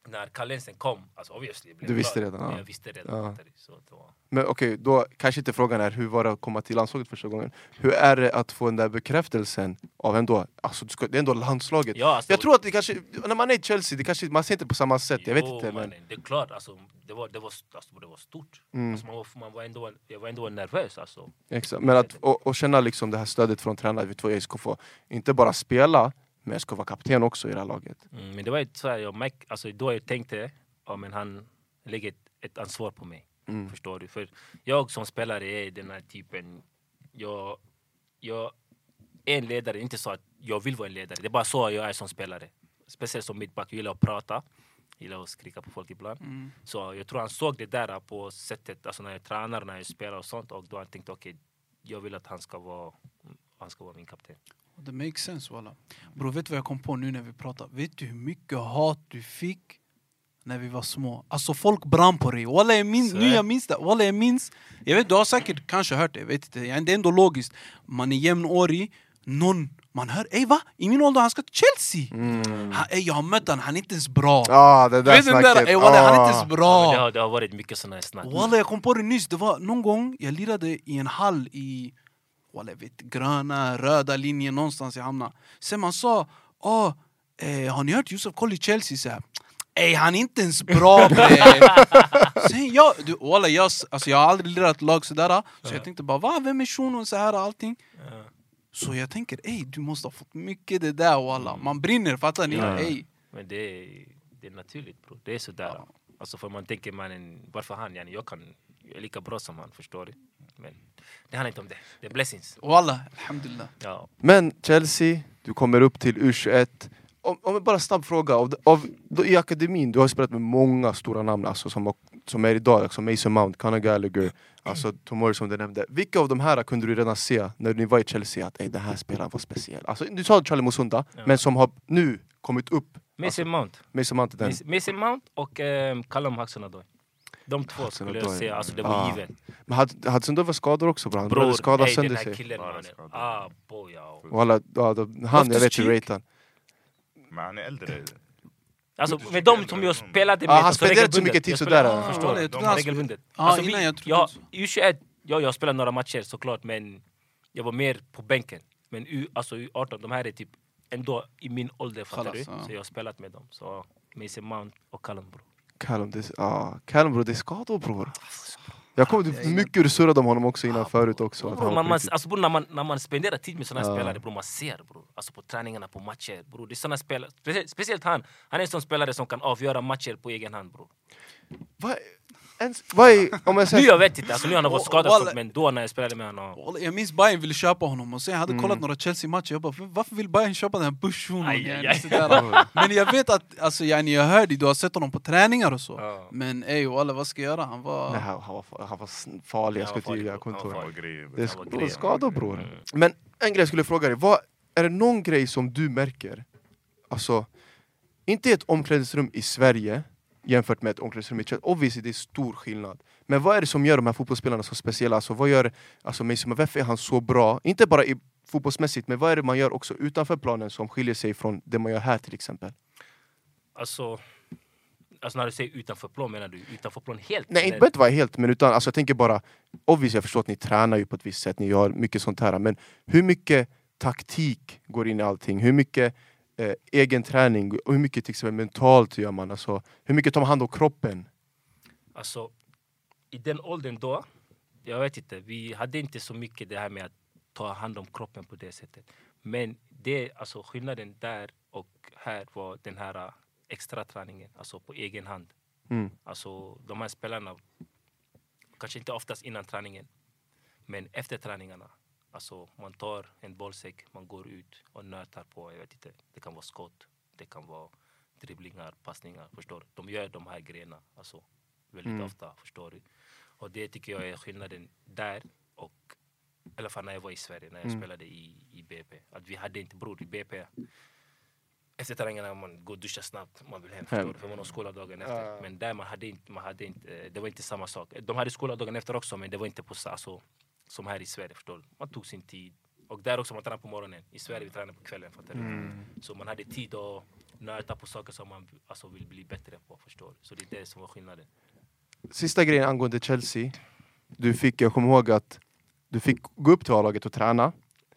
när kallelsen kom, alltså obviously, blev Du visste redan, ja. Jag visste redan. Ja. Så det var, Men okej, då kanske inte frågan är hur var det att komma till landslaget första gången? Hur är det att få den där bekräftelsen av ändå, alltså du ska, det är ändå landslaget? ja, alltså, Jag tror att det kanske, när man är i Chelsea, det kanske, man ser inte på samma sätt, jag vet Jo, inte men... det är klart, alltså, det, var, det, var, alltså, det var stort. Mm. Alltså, man var, man var ändå, jag var ändå nervös alltså. Exakt. Men att och, och känna liksom det här stödet från tränaren, du vad, jag ska få inte bara spela, men jag ska vara kapten också i det här laget. Mm, men det var ett så här, jag märk, alltså, då jag tänkte, ja, men han lägger ett, ett ansvar på mig. Mm. Förstår du? För jag som spelare är den här typen, jag, jag är en ledare, inte så att jag vill vara en ledare, det är bara så jag är som spelare. Speciellt som mittback, jag gillar att prata, jag gillar att skrika på folk ibland. Mm. Så jag tror han såg det där på sättet, alltså när jag tränar, när jag spelar och sånt, och då han tänkte okej, jag vill att han ska vara, han ska vara min kapten. Det makes sense walla. Bro, vet du vad jag kom på nu när vi pratar? Vet du hur mycket hat du fick när vi var små? Alltså folk brann på dig. Walla jag minns, nu är. jag minns det. Walla jag minns. Jag vet, du har säkert kanske hört det, jag vet inte. Ja, Det är ändå logiskt. Man är jämnårig, någon, man hör ey va? I min ålder han ska till Chelsea! Han, ey, jag har mött han, han är inte ens bra. Ah, det där snacket! Ey, walla, han är inte ah. ens Ja, bra! men det, har, det har varit mycket sådana snack. Walla jag kom på det nyss, det var någon gång jag lirade i en hall i walla, vet, gröna, röda linjen någonstans jag hamnade. Sen man sa ah, eh, har ni hört Yusuf Kolli Chelsea? Så här, Ey han är inte ens bra bre! Sen jag, du, walla, jag, alltså, jag har aldrig lirat lag sådär Så jag tänkte bara va, vem är shunon så här och allting? Ja. Så jag tänker ey du måste ha fått mycket det där walla Man brinner, fattar ni? Ja. Ey. Men det är, det är naturligt bror, det är sådär. Alltså för man tänker mannen, varför han? Yani, jag, kan, jag är lika bra som han, förstår du? Men det handlar inte om det, det är blessings. Walla, alhamdulillah. Ja. Men Chelsea, du kommer upp till U21. Om, om bara snabb fråga, av, av, då, i akademin, du har spelat med många stora namn alltså, som, som är idag, som Mason Mount, Conor Gallagher, alltså Tomori som du nämnde. Vilka av de här kunde du redan se när ni var i Chelsea att "Ey, den här spelaren var speciell? Alltså, du sa Charlie Musunda, Ja. men som har nu kommit upp. Mason Alltså, Mount. Mason Mount den. Mason Mount och um, Callum Hudson-Odoi. De två skulle jag säga, alltså det var Ah. givet. Men Hud- Hudson var skador också bror, han började Bror, skada ey, den sönder här sig. killen mannen. Ah, boy, ja. Och alla, ja, då, han, jag vet Loftus hur Cheek. ratear Men han är äldre. Alltså med de som jag spelade Ah, med, han alltså, spenderade inte så regelbundet. mycket tid Jag sådär. spelade- Ah, Förstår walla, du? jag De trodde han regelbundet. Ah, Alltså, innan jag trodde jag, så. U21, ja, jag spelade några matcher såklart men jag var mer på bänken. Men U, alltså U18, de här är typ ändå i min ålder fattar du? Ja. Så jag har spelat med dem. Så Mason Mount och Callum bro. Callum, det, ah, Callum bror, det är skador bror. Jag kommer hur mycket du surrade om honom också innan förut också. Bro, han man, man, alltså, bro, när, man, när man spenderar tid med såna Ja. spelare, bro, man ser bro. Alltså på träningarna, på matcher. Bro. Det är såna spelare, speciellt, speciellt han. Han är en sån spelare som kan avgöra matcher på egen hand. Bro. Vad ens- vad är, om jag Nu säger, jag vet inte, alltså, nu har han varit skadad, Walla. men då när jag spelade med honom... Walla, Jag minns Bayern ville köpa honom och sen jag hade Mm. kollat några Chelsea-matcher, jag bara "För- varför vill Bayern köpa den här bush-shunon? Aj, aj, yani?" aj. Sådär. Men jag vet att, alltså yani, jag hörde, du har sett honom på träningar och så Ja. Men ey walla vad ska jag göra? Han var... Nej, han, han, var, han var farlig, jag ska inte ljuga, jag kommer inte ihåg. Det är skador bror. Mm. Men en grej jag skulle fråga dig, vad, är det någon grej som du märker, alltså, inte i ett omklädningsrum i Sverige jämfört med ett i Chelsea, obviously det är stor skillnad. Men vad är det som gör de här fotbollsspelarna så speciella? Alltså, vad gör alltså, Mason, varför är han så bra? Inte bara i fotbollsmässigt, men vad är det man gör också utanför planen som skiljer sig från det man gör här till exempel? Alltså, alltså när du säger utanför plan, menar du utanför plan helt? Nej, inte behöver vara helt, men utan, alltså, jag tänker bara Obviously jag förstår att ni tränar ju på ett visst sätt, ni gör mycket sånt här Men hur mycket taktik går in i allting? Hur mycket eh, egen träning? Och hur mycket till exempel mentalt gör man? Alltså, hur mycket tar man hand om kroppen? Alltså, i den åldern då, jag vet inte, vi hade inte så mycket det här med att ta hand om kroppen på det sättet. Men det, alltså skillnaden där och här var den här äh, extra träningen, alltså på egen hand. Mm. Alltså de här spelarna, kanske inte oftast innan träningen, men efter träningarna. Alltså man tar en bollsäck, man går ut och nötar på, jag vet inte, det kan vara skott, det kan vara dribblingar, passningar, förstår du? De gör de här grejerna, alltså väldigt Mm. ofta, förstår du? Och det tycker jag är skillnaden där och i alla fall när jag var i Sverige, när jag Mm. spelade i, i BP. Att vi hade inte, bror, i BP efter träningarna man går och duschar snabbt, man vill hem, förstår du? För man har skola dagen efter. Men där man hade inte, man hade inte, det var inte samma sak. De hade skola dagen efter också, men det var inte på alltså, som här i Sverige, förstår? Man tog sin tid. Och där också, man tränade på morgonen. I Sverige vi tränar på kvällen, fattar du? Mm. Så man hade tid att nöta på saker som man alltså, vill bli bättre på, förstår? Så det är det som var skillnaden. Sista grejen angående Chelsea du fick, Jag kommer ihåg att du fick gå upp till A-laget och träna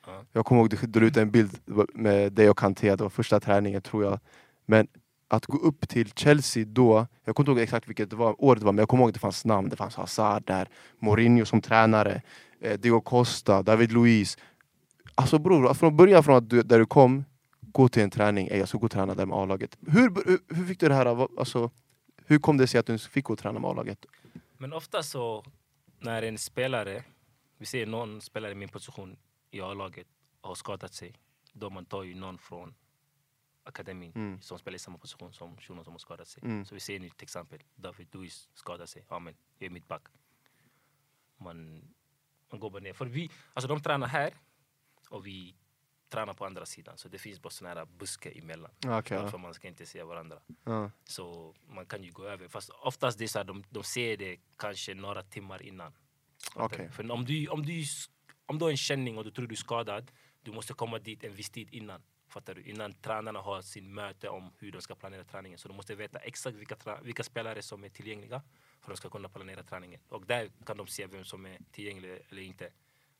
Ja. Jag kommer ihåg att du la ut en bild med dig och Kanté, det var första träningen tror jag Men att gå upp till Chelsea då, jag kommer inte ihåg exakt vilket det var, år det var, men jag kommer ihåg att det fanns namn, det fanns Hazard där, Mourinho som tränare, eh, Diego Costa, David Luiz. Alltså bror, från början från att du, där du kom, gå till en träning, "Ey, jag ska gå och träna där med A-laget. Hur, hur, hur fick du det här, alltså, hur kom det sig att du fick gå och träna med A-laget? Men ofta så, när en spelare, vi ser någon spelare i min position i A-laget har skadat sig, då man tar ju någon från akademin Mm. som spelar i samma position som shunon som har skadat sig. Mm. Så vi ser nu till exempel David Luiz skadar sig, ja men jag är mittback. Man, man går bara ner. För vi, alltså de tränar här och vi tränar på andra sidan. Så det finns bara såna här buskar emellan. Okay, Varför man ska inte se varandra. ja. Så man kan ju gå över. Fast oftast det är så här, de, de ser det kanske några timmar innan. Du? För om du, om, du, om du har en känning och du tror du är skadad, du måste komma dit en viss tid innan. Fattar du? Innan tränarna har sin möte om hur de ska planera träningen. Så de måste veta exakt vilka, vilka spelare som är tillgängliga för att de ska kunna planera träningen. Och där kan de se vem som är tillgänglig eller inte.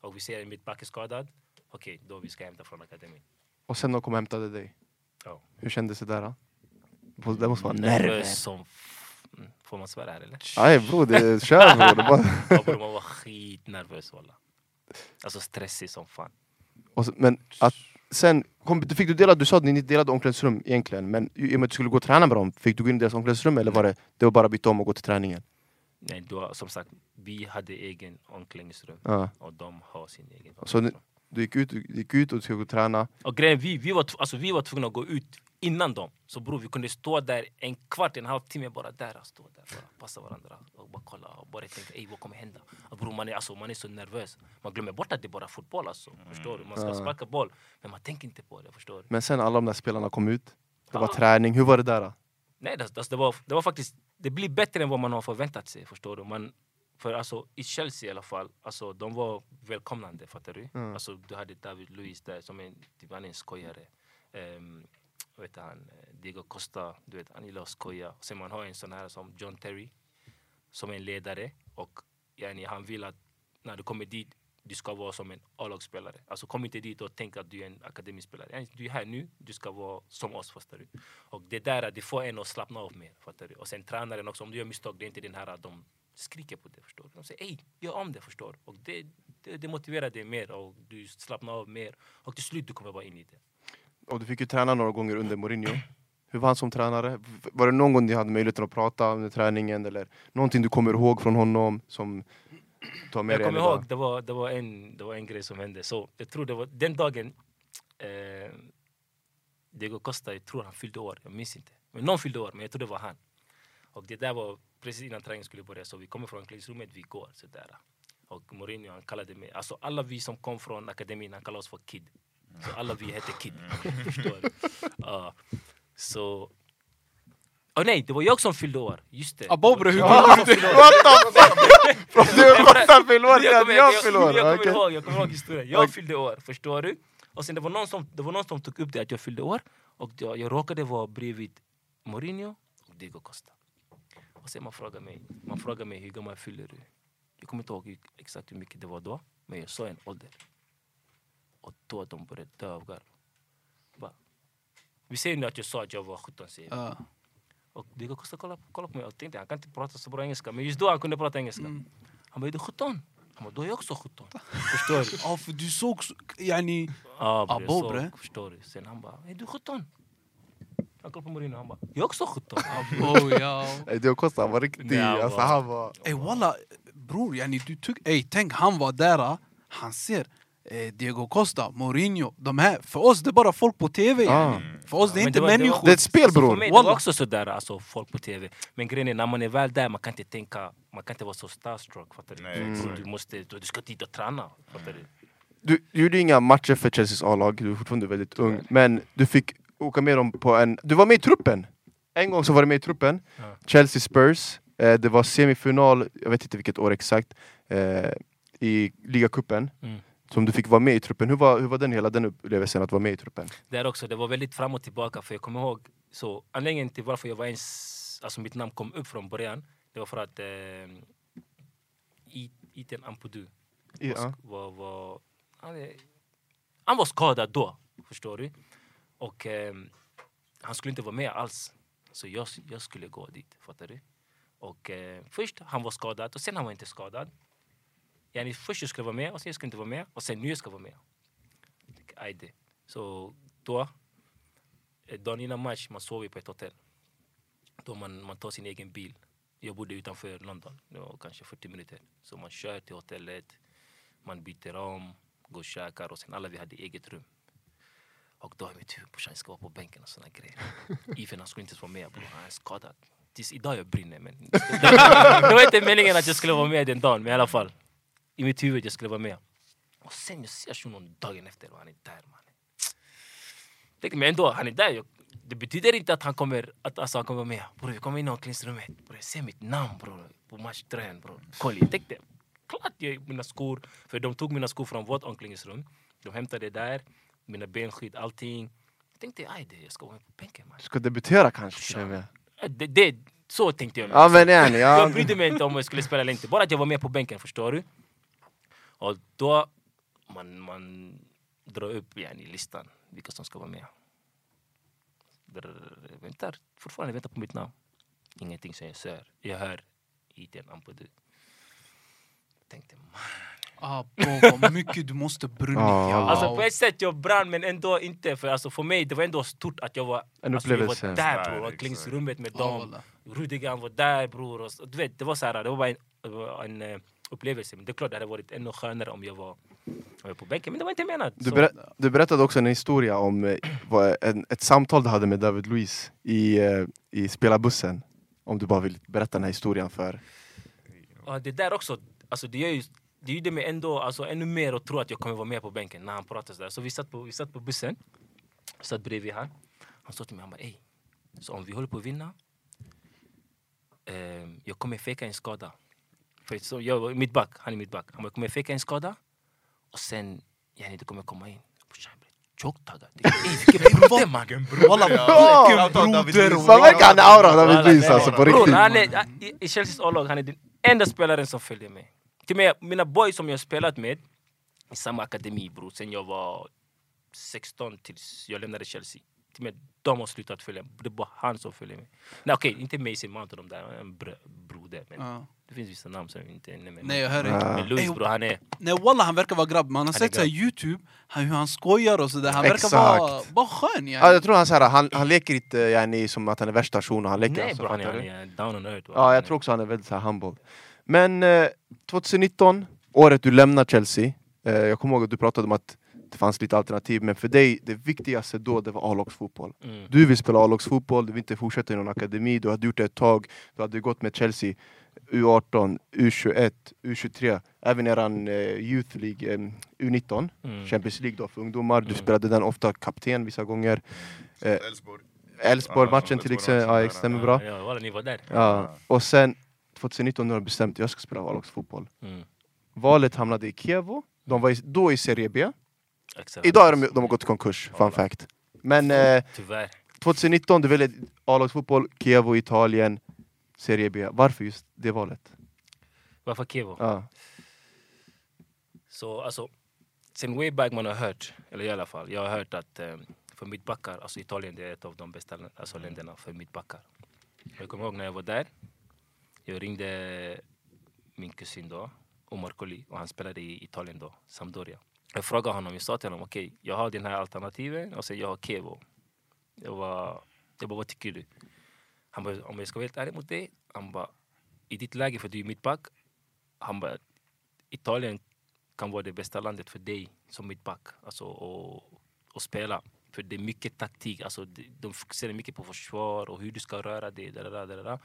Och vi ser en mittback är skadad, okej, då vi ska hämta från akademin. Och sen de kom och hämtade dig. Ja. Hur kändes det där? Då? Det måste vara Nervös nerver. som... Mm, Får man svära här eller? Nej bror, det kör bror. Bara... Ja, bror, man var skitnervös walla. Alltså stressig som fan. så, men att, sen kom, fick du dela, du sa att ni inte delade omklädningsrum egentligen, men i och med att du skulle gå och träna med dem, fick du gå in i deras omklädningsrum eller var det, det var bara byta om och gå till träningen? Nej, du har, som sagt, vi hade egen omklädningsrum Ja. och de har sin egen Så omklädningsrum. Du gick ut, du gick ut och du skulle gå och träna, Och grejen, vi, vi, var, alltså, vi var tvungna att gå ut innan dem. Så bror, vi kunde stå där en kvart, en halvtimme bara där. och Stå där, bara passa varandra och bara kolla och bara tänka ey, vad kommer hända? Och bror, man, är, alltså, man är så nervös. Man glömmer bort att det är bara fotboll alltså. Förstår du? Man ska Ja. sparka boll, men man tänker inte på det. Förstår du? men sen alla de där spelarna kom ut, det var Ja. träning, hur var det där? Då? Nej, det, det, det, var, det var faktiskt... Det blir bättre än vad man har förväntat sig, förstår du? Man, för alltså, i Chelsea i alla fall, alltså, de var välkomnande, fattar du? Mm. Alltså, du hade David Luiz där som en, typ, han är en skojare. Um, vet han, Diego Costa, du vet, han gillar att skoja. Sen man har en sån här som John Terry, som är en ledare. Och yani, han vill att när du kommer dit, du ska vara som en A-lagsspelare. Alltså kom inte dit och tänk att du är en akademispelare. Yani, Du är här nu, du ska vara som oss, fattar du? Och det där, det får en att slappna av mer, fattar du? Och sen tränaren också, om du gör misstag, det är inte den här att de skriker på det, förstår du? De säger ey, gör om det, förstår du? Och det, det, det motiverar dig mer och du slappnar av mer. Och till slut du kommer vara in i det. Och du fick ju träna några gånger under Mourinho. Hur var han som tränare? Var det någon gång ni hade möjligheten att prata under träningen eller någonting du kommer ihåg från honom som tar med Jag kommer ihåg, det var, det, var en, det var en grej som hände. Så jag tror det var den dagen eh, Diego Costa, jag tror han fyllde år, jag minns inte. Men någon fyllde år, men jag tror det var han. Och det där var precis innan träningen skulle börja, så vi kommer från omklädningsrummet, vi går sådär. Och Mourinho han kallade mig, alltså alla vi som kom från akademin, han kallade oss för Kid. Så alla vi hette Kid. Förstår du? Ja. så... Åh nej, det var jag som fyllde år, just det. Abobre, hur Ja, kunde du? What the fuck? Du Costa fyllde år till jag fyllde jag, år? jag, kommer ihåg, jag kommer ihåg historien. Jag fyllde år, förstår du? Och sen det var någon som, det var någon som tog upp det att jag fyllde år. Och jag, jag råkade vara bredvid Mourinho och Diego Costa. Och sen man frågade mig, man frågade mig hur gammal fyller du? Jag kommer inte ihåg hur- exakt hur mycket det var då, men jag sa en ålder. Och då de började dö av garv. Bara, Vi säger nu att jag sa att jag var 17, säger vi. Ja. Och Diego Costa kollade, kollade på mig och tänkte han kan inte prata så bra engelska. Men just då han kunde prata engelska. Mm. Han bara, är du 17? Han bara, då är jag också 17. Förstår du? Ja, för du såg så, yani, Ja, bre, Abo, förstår du? Sen han bara, är du 17? Han kollade på Mourinho han bara, jag är också 17. oh, ja. Diego Costa han var riktig, alltså han var... Ey walla, bror yani du tog, ey tänk han var där, han ser Diego Costa, Mourinho, de här, för oss det är bara folk på tv Ah. För oss det är inte var- var- människor. Det är ett spel, alltså, bror. För mig det var också sådär, alltså, folk på tv. Men grejen är, när man är väl där, man kan inte tänka, man kan inte vara så starstruck. Fattar du? Nej, Du- måste, du, du ska dit och träna. Fattar du? Du, du gjorde inga matcher för Chelseas A-lag, du är fortfarande väldigt ung. Men du fick åka med dem på en... Du var med i truppen! En gång så var du med i truppen, Ja. Chelsea Spurs. Eh, det var semifinal, jag vet inte vilket år exakt, eh, i ligacupen. Mm. Som du fick vara med i truppen. Hur var, hur var den hela den upplevelsen att vara med i truppen? Där också, det var väldigt fram och tillbaka. För jag kommer ihåg, så anledningen till varför jag var ens, alltså mitt namn kom upp från början, det var för att eh, Iten Ampudu ja. var, var, han, han var skadad då, förstår du? Och eh, han skulle inte vara med alls. Så jag, jag skulle gå dit, fattar du? Och eh, först han var skadad och sen han var inte skadad. Yani, först jag skulle vara med och sen jag skulle inte vara med och sen nu jag ska vara med. Jag tänkte, "Aj det." Så då, eh, dagen innan match, man sover på ett hotell. Då man, man tar sin egen bil. Jag bodde utanför London, det var kanske 40 minuter. Så man kör till hotellet, man byter om, går och käkar och sen alla vi hade eget rum. Och då i mitt huvud, brorsan jag ska vara på bänken och såna grejer. Even han skulle inte ens vara med, bror, han är skadad. Tills idag jag brinner men det var inte meningen att jag skulle vara med den dagen, men i alla fall. I mitt huvud jag skulle vara med. Och sen jag ser shunon dagen efter och han är där man. Tänkte, men ändå, han är där. Jag, det betyder inte att han kommer, att, alltså, han kommer vara med. Bror, jag kommer in i omklädningsrummet. Bror, jag ser mitt namn bror, på matchtröjan. Bror. Kolla, jag tänkte, klart jag mina skor. För de tog mina skor från vårt omklädningsrum. De hämtade där, mina benskydd, allting. Jag tänkte, aj det, jag ska vara med på bänken man. Du ska debutera kanske till och med. Det, det, så tänkte jag. Ja men ja. Jag brydde mig inte om jag skulle spela eller inte, bara att jag var med på bänken, förstår du? Och då, man, man drar upp yani, listan, vilka som ska vara med. Drr, väntar, fortfarande väntar på mitt namn. Ingenting som jag ser. Jag hör Iten Ampudu. Tänkte man, Ah, bro, vad mycket du måste brunnit. Ja. Ja. Alltså på ett sätt jag brann men ändå inte för alltså, för mig det var ändå stort att jag var, En alltså, jag var upplevelse. där bror, rummet med dem. wallah. Rudiger var där bror. Och, du vet, det var så här, det var bara en, en eh, upplevelse. Men det är klart det hade varit ännu skönare om jag var, om jag var på bänken. Men det var inte menat. Du, berä du berättade också en historia om eh, vad, en, ett samtal du hade med David Luiz i, eh, i spelarbussen. Om du bara vill berätta den här historien för... Ja, det där också, alltså det, gör ju, det gjorde mig ändå alltså, ännu mer att tro att jag kommer vara med på bänken när han pratade sådär. Så vi satt på, vi satt på bussen, satt bredvid han. Han sa till mig, han bara ey, så om vi håller på att vinna, eh, jag kommer fejka en skada. För så jag var mittback, han är mittback. Han bara, jag kommer fejka en skada och sen, yani det kommer komma in. Blev tjocktaggad. Ey vilken problem man! Walla, broder! Luiz. Man märker han är aura av David Walla, Luiz det- alltså på riktigt. i, Chelseas A-lag, han är den enda spelaren som följer med. Till och med mina boys som jag spelat med i samma akademi bror, sen jag var 16 tills jag lämnade Chelsea. Till och med de har slutat följa med. Det är bara han som följer med. Nej okej, inte Mason Mount och de där, en br broder. Men. Det finns vissa namn som jag inte nämner. Nej, jag hör Ja. inte. Men Luis Ey, bror, han är... Nej walla han verkar vara grabb, man har är sett såhär youtube, han, hur han skojar och sådär, han verkar vara bara skön Ja, yani. jag tror han, så här, han, han leker inte yani, som att han är värsta shunon, han leker Nej alltså, bror, han är, han är down on earth. Ja, jag är- tror också han är väldigt så här, humble. Men eh, 2019, året du lämnar Chelsea, eh, jag kommer ihåg att du pratade om att det fanns lite alternativ, men för dig, det viktigaste då, det var A-lagsfotboll. Mm. Du vill spela A-lagsfotboll, du vill inte fortsätta i någon akademi, du hade gjort det ett tag, du hade gått med Chelsea U18, U21, U23, även eran eh, Youth League, eh, U19, Mm. Champions League då för ungdomar, du Mm. spelade den ofta kapten vissa gånger. Eh, Elfsborg. Elfsborg-matchen till exempel, ja, Elfsborg-matchen, stämmer bra. Ja, ni var där. Ja. Och sen 2019 nu har du bestämt att jag ska spela A-lagsfotboll. Mm. Valet hamnade i Kievo, de var i, då i Serie B. Exakt. Idag är de, de har gått i konkurs, fun fact. Men eh, Tyvärr. 2019, du väljer A-lagsfotboll, Kievo, Italien, Serie B. Varför just det valet? Varför Kevo? Ja. Så alltså, sen way back man har hört, eller i alla fall, jag har hört att eh, för mittbackar, alltså Italien det är ett av de bästa alltså, länderna för mittbackar. Jag kommer ihåg när jag var där, jag ringde min kusin då, Omar Koli, och han spelade i Italien då, Sampdoria. Jag frågade honom, jag sa till honom, okej, jag har den här alternativen och sen jag har Kevo. Jag, var, jag bara, vad tycker du? Han bara, om jag ska vara helt ärlig mot dig, han bara, i ditt läge för du är mittback, han bara, Italien kan vara det bästa landet för dig som mittback alltså, och, och spela. För det är mycket taktik, alltså, de, de fokuserar mycket på försvar och hur du ska röra dig. Där, där, där, där.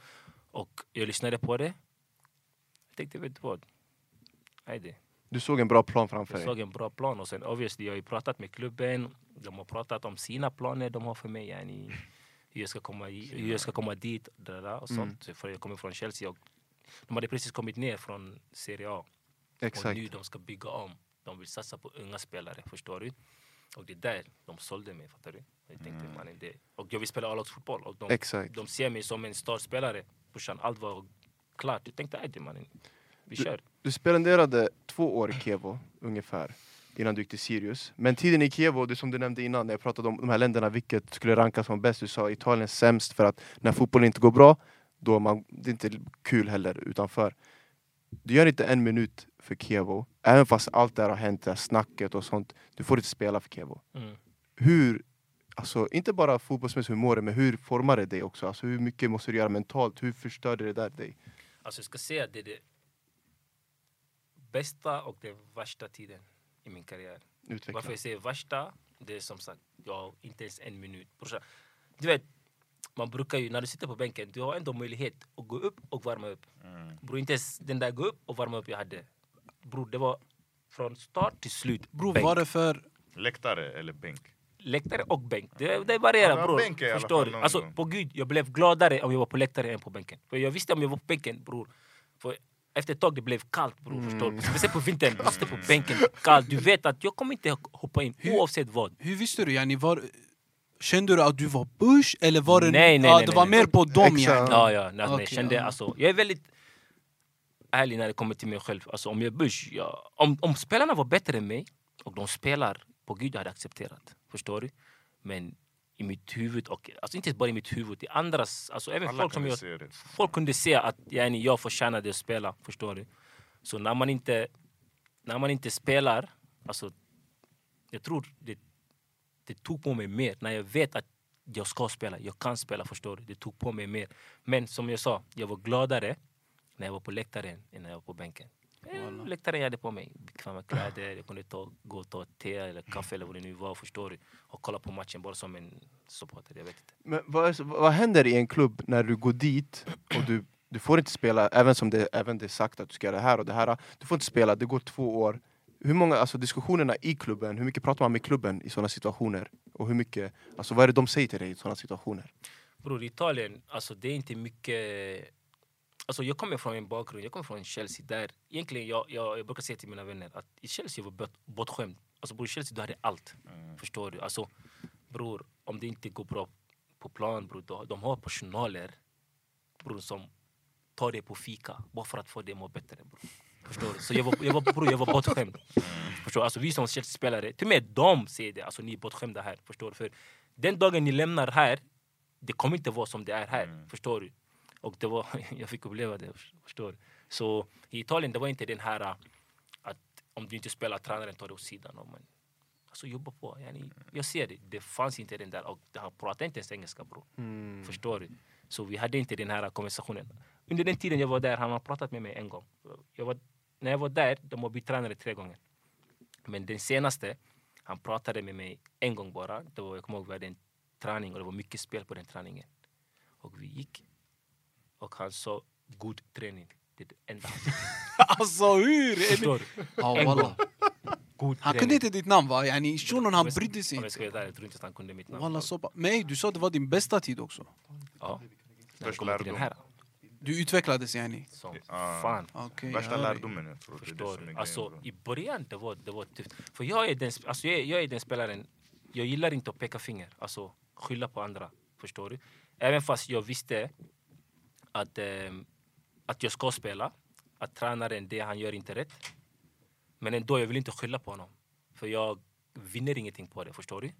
Och jag lyssnade på det. Jag tänkte, vet du vad? Nej, det. Du såg en bra plan framför Jag dig. såg en bra plan och sen obviously, jag har ju pratat med klubben. De har pratat om sina planer de har för mig. Yani, hur, jag ska komma hur jag ska komma dit där, där, och Mm. sånt. För jag kommer från Chelsea och de hade precis kommit ner från Serie A. Och Exakt. nu de ska bygga om. De vill satsa på unga spelare, förstår du? Och det är där de sålde mig, fattar du? Jag tänkte, mannen, det. Och jag vill spela A-lagsfotboll och de, de ser mig som en startspelare. Brorsan, allt var klart. Jag tänkte, nej mannen, vi Du- kör. Du spenderade två år i Kievo, ungefär, innan du gick till Sirius. Men tiden i Kievo, det som du nämnde innan, när jag pratade om de här länderna, vilket skulle rankas som bäst, du sa Italien sämst för att när fotbollen inte går bra, då är man, det är inte kul heller utanför. Du gör inte en minut för Kievo, även fast allt det här har hänt, det här snacket och sånt. Du får inte spela för Kievo. Mm. Hur, alltså inte bara fotbollsmässigt hur mår du, men hur formar det dig också? Alltså hur mycket måste du göra mentalt? Hur förstörde det där dig? Alltså jag ska säga att det det bästa och den värsta tiden i min karriär. Utveckla. Varför jag säger värsta, det är som sagt, jag har inte ens en minut. Du vet, man brukar ju, när du sitter på bänken, du har ändå möjlighet att gå upp och varma upp. Bror, inte ens den där gå upp och varma upp jag hade. Bror, det var från start till slut Bror vad är det för... Läktare eller bänk? Läktare och bänk. Det, det varierar Ja, bror. bänk är i alla Förstår fall du? Alltså på gud, jag blev gladare om jag var på läktare än på bänken. För jag visste om jag var på bänken bror. För efter ett tag det blev kallt bror. Förstår du? Speciellt på vintern, du sitter på bänken, kallt. Du vet att jag kommer inte hoppa in oavsett vad. Hur visste du yani? Var, kände du att du var Bush eller var det... Nej, nej, ja, nej, det var nej. mer på dem yani? Ja, ja, nej, jag kände ja. alltså, jag är väldigt ärlig när det kommer till mig själv. Alltså om jag är Bush, jag, om, om spelarna var bättre än mig och de spelar, på gud jag hade accepterat. Förstår du? Men i mitt huvud, och, alltså inte bara i mitt huvud, i andras, alltså även Alla folk som jag folk kunde se att yani, jag förtjänade att spela, förstår du? Så när man inte när man inte spelar, alltså, jag tror det, det tog på mig mer. När jag vet att jag ska spela, jag kan spela, förstår du? Det tog på mig mer. Men som jag sa, jag var gladare när jag var på läktaren än när jag var på bänken. Eh, Läktaren jag hade på mig bekväma kläder, jag kunde ta, gå och ta te eller kaffe eller vad det nu var, förstår du? Och kolla på matchen bara som en supporter, jag vet inte. Men vad, vad händer i en klubb när du går dit och du, du får inte spela, även som det, även det är sagt att du ska göra det här och det här. Du får inte spela, det går två år. Hur många, alltså diskussionerna i klubben, hur mycket pratar man med klubben i sådana situationer? Och hur mycket, alltså vad är det de säger till dig i sådana situationer? Bror, Italien, alltså det är inte mycket... Alltså jag kommer från en bakgrund, jag kommer från Chelsea där egentligen jag, jag, jag brukar säga till mina vänner att i Chelsea var jag bort, bortskämd. Alltså bror, i Chelsea du hade allt. Förstår du? Alltså bror, om det inte går bra på plan bror, då, de har personaler bror, som tar dig på fika bara för att få dig att må bättre. Bror. Förstår du? Så jag var, jag var, bror, jag var bortskämd. Förstår du? Alltså vi som Chelsea-spelare, till och med de säger det, alltså ni är bortskämda här. Förstår du? För den dagen ni lämnar här, det kommer inte vara som det är här. Förstår du? Och det var, jag fick uppleva det, förstår? Så i Italien, det var inte den här äh, att om du inte spelar, tränaren tar dig åt sidan. Och man, alltså jobba på. Yani, jag ser det, det fanns inte den där, och han pratade inte ens engelska bror. Förstår du? Så vi hade inte den här konversationen. Under den tiden jag var där, han har pratat med mig en gång. Jag var, när jag var där, de har bytt tränare tre gånger. Men den senaste, han pratade med mig en gång bara. Det var, jag kommer ihåg vi hade en träning och det var mycket spel på den träningen. Och vi gick. Och han sa god träning. Det är det enda. Alltså hur? Förstår du? Ja, En walla. gång. God Han kunde inte ditt namn va? Yani shunon han jag- brydde sig Om jag inte. ska vara ärlig, jag tror inte att han kunde mitt namn. Walla så ey, du sa det var din bästa tid också. Ja. När till den här. Du utvecklades yani. Som fan. Okej, Värsta jag lärdomen jag tror. Förstår du? Alltså. I början det var det var tufft. För jag är, den, alltså, jag, är- jag är den spelaren, jag gillar inte att peka finger, alltså skylla på andra. Förstår du? Även fast jag visste att, ehm, att jag ska spela, att tränaren, det han gör inte rätt. Men ändå, jag vill inte skylla på honom. För jag vinner ingenting på det, förstår du?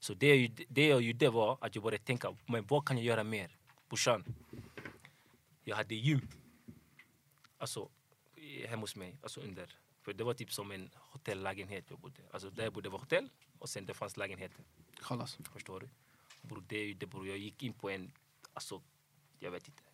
Så det, är ju, det jag gjorde var att jag började tänka, men vad kan jag göra mer? Brorsan, jag hade gym. Alltså, hemma hos mig, alltså under. För det var typ som en hotellägenhet jag bodde. Alltså där jag bodde var hotell och sen det fanns lägenheter. Khalas. Förstår du? Bror, det det bror. Jag gick in på en, alltså, jag vet inte.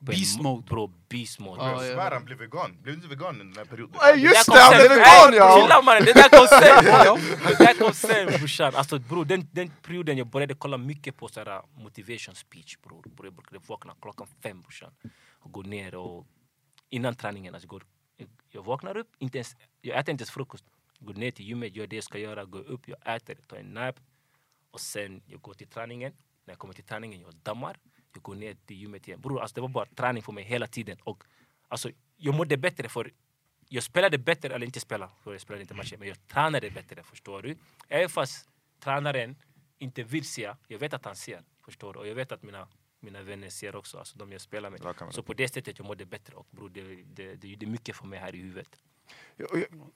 Beast mo- mode. Bro, beast mode. Ja, Jag ja. svär han blev vegan. Blev du inte vegan under den här perioden? Där just det, han blev vegan ja! Chilla mannen, det där kom sen! det där kom sen brorsan. Alltså bror, den, den perioden jag började kolla mycket på såhär motivation speech bror. bror. Jag brukade vakna klockan fem brorsan. Och gå ner och innan träningen, alltså, går, jag vaknar upp, inte ens, jag äter inte ens frukost. Går ner till gymmet, gör det jag ska göra, går upp, jag äter, tar en nap. Och sen jag går till träningen. När jag kommer till träningen, jag dammar. Jag går ner till gymmet igen. Bror, alltså, det var bara träning för mig hela tiden. Och, alltså, jag mådde bättre för jag spelade bättre, eller inte spela, för jag spelade inte matcher, men jag tränade bättre, förstår du? Även fast tränaren inte vill se, jag vet att han ser, förstår du? Och jag vet att mina, mina vänner ser också, alltså de jag spelar med. Så på det sättet jag mådde bättre och bror, det, det, det gjorde mycket för mig här i huvudet.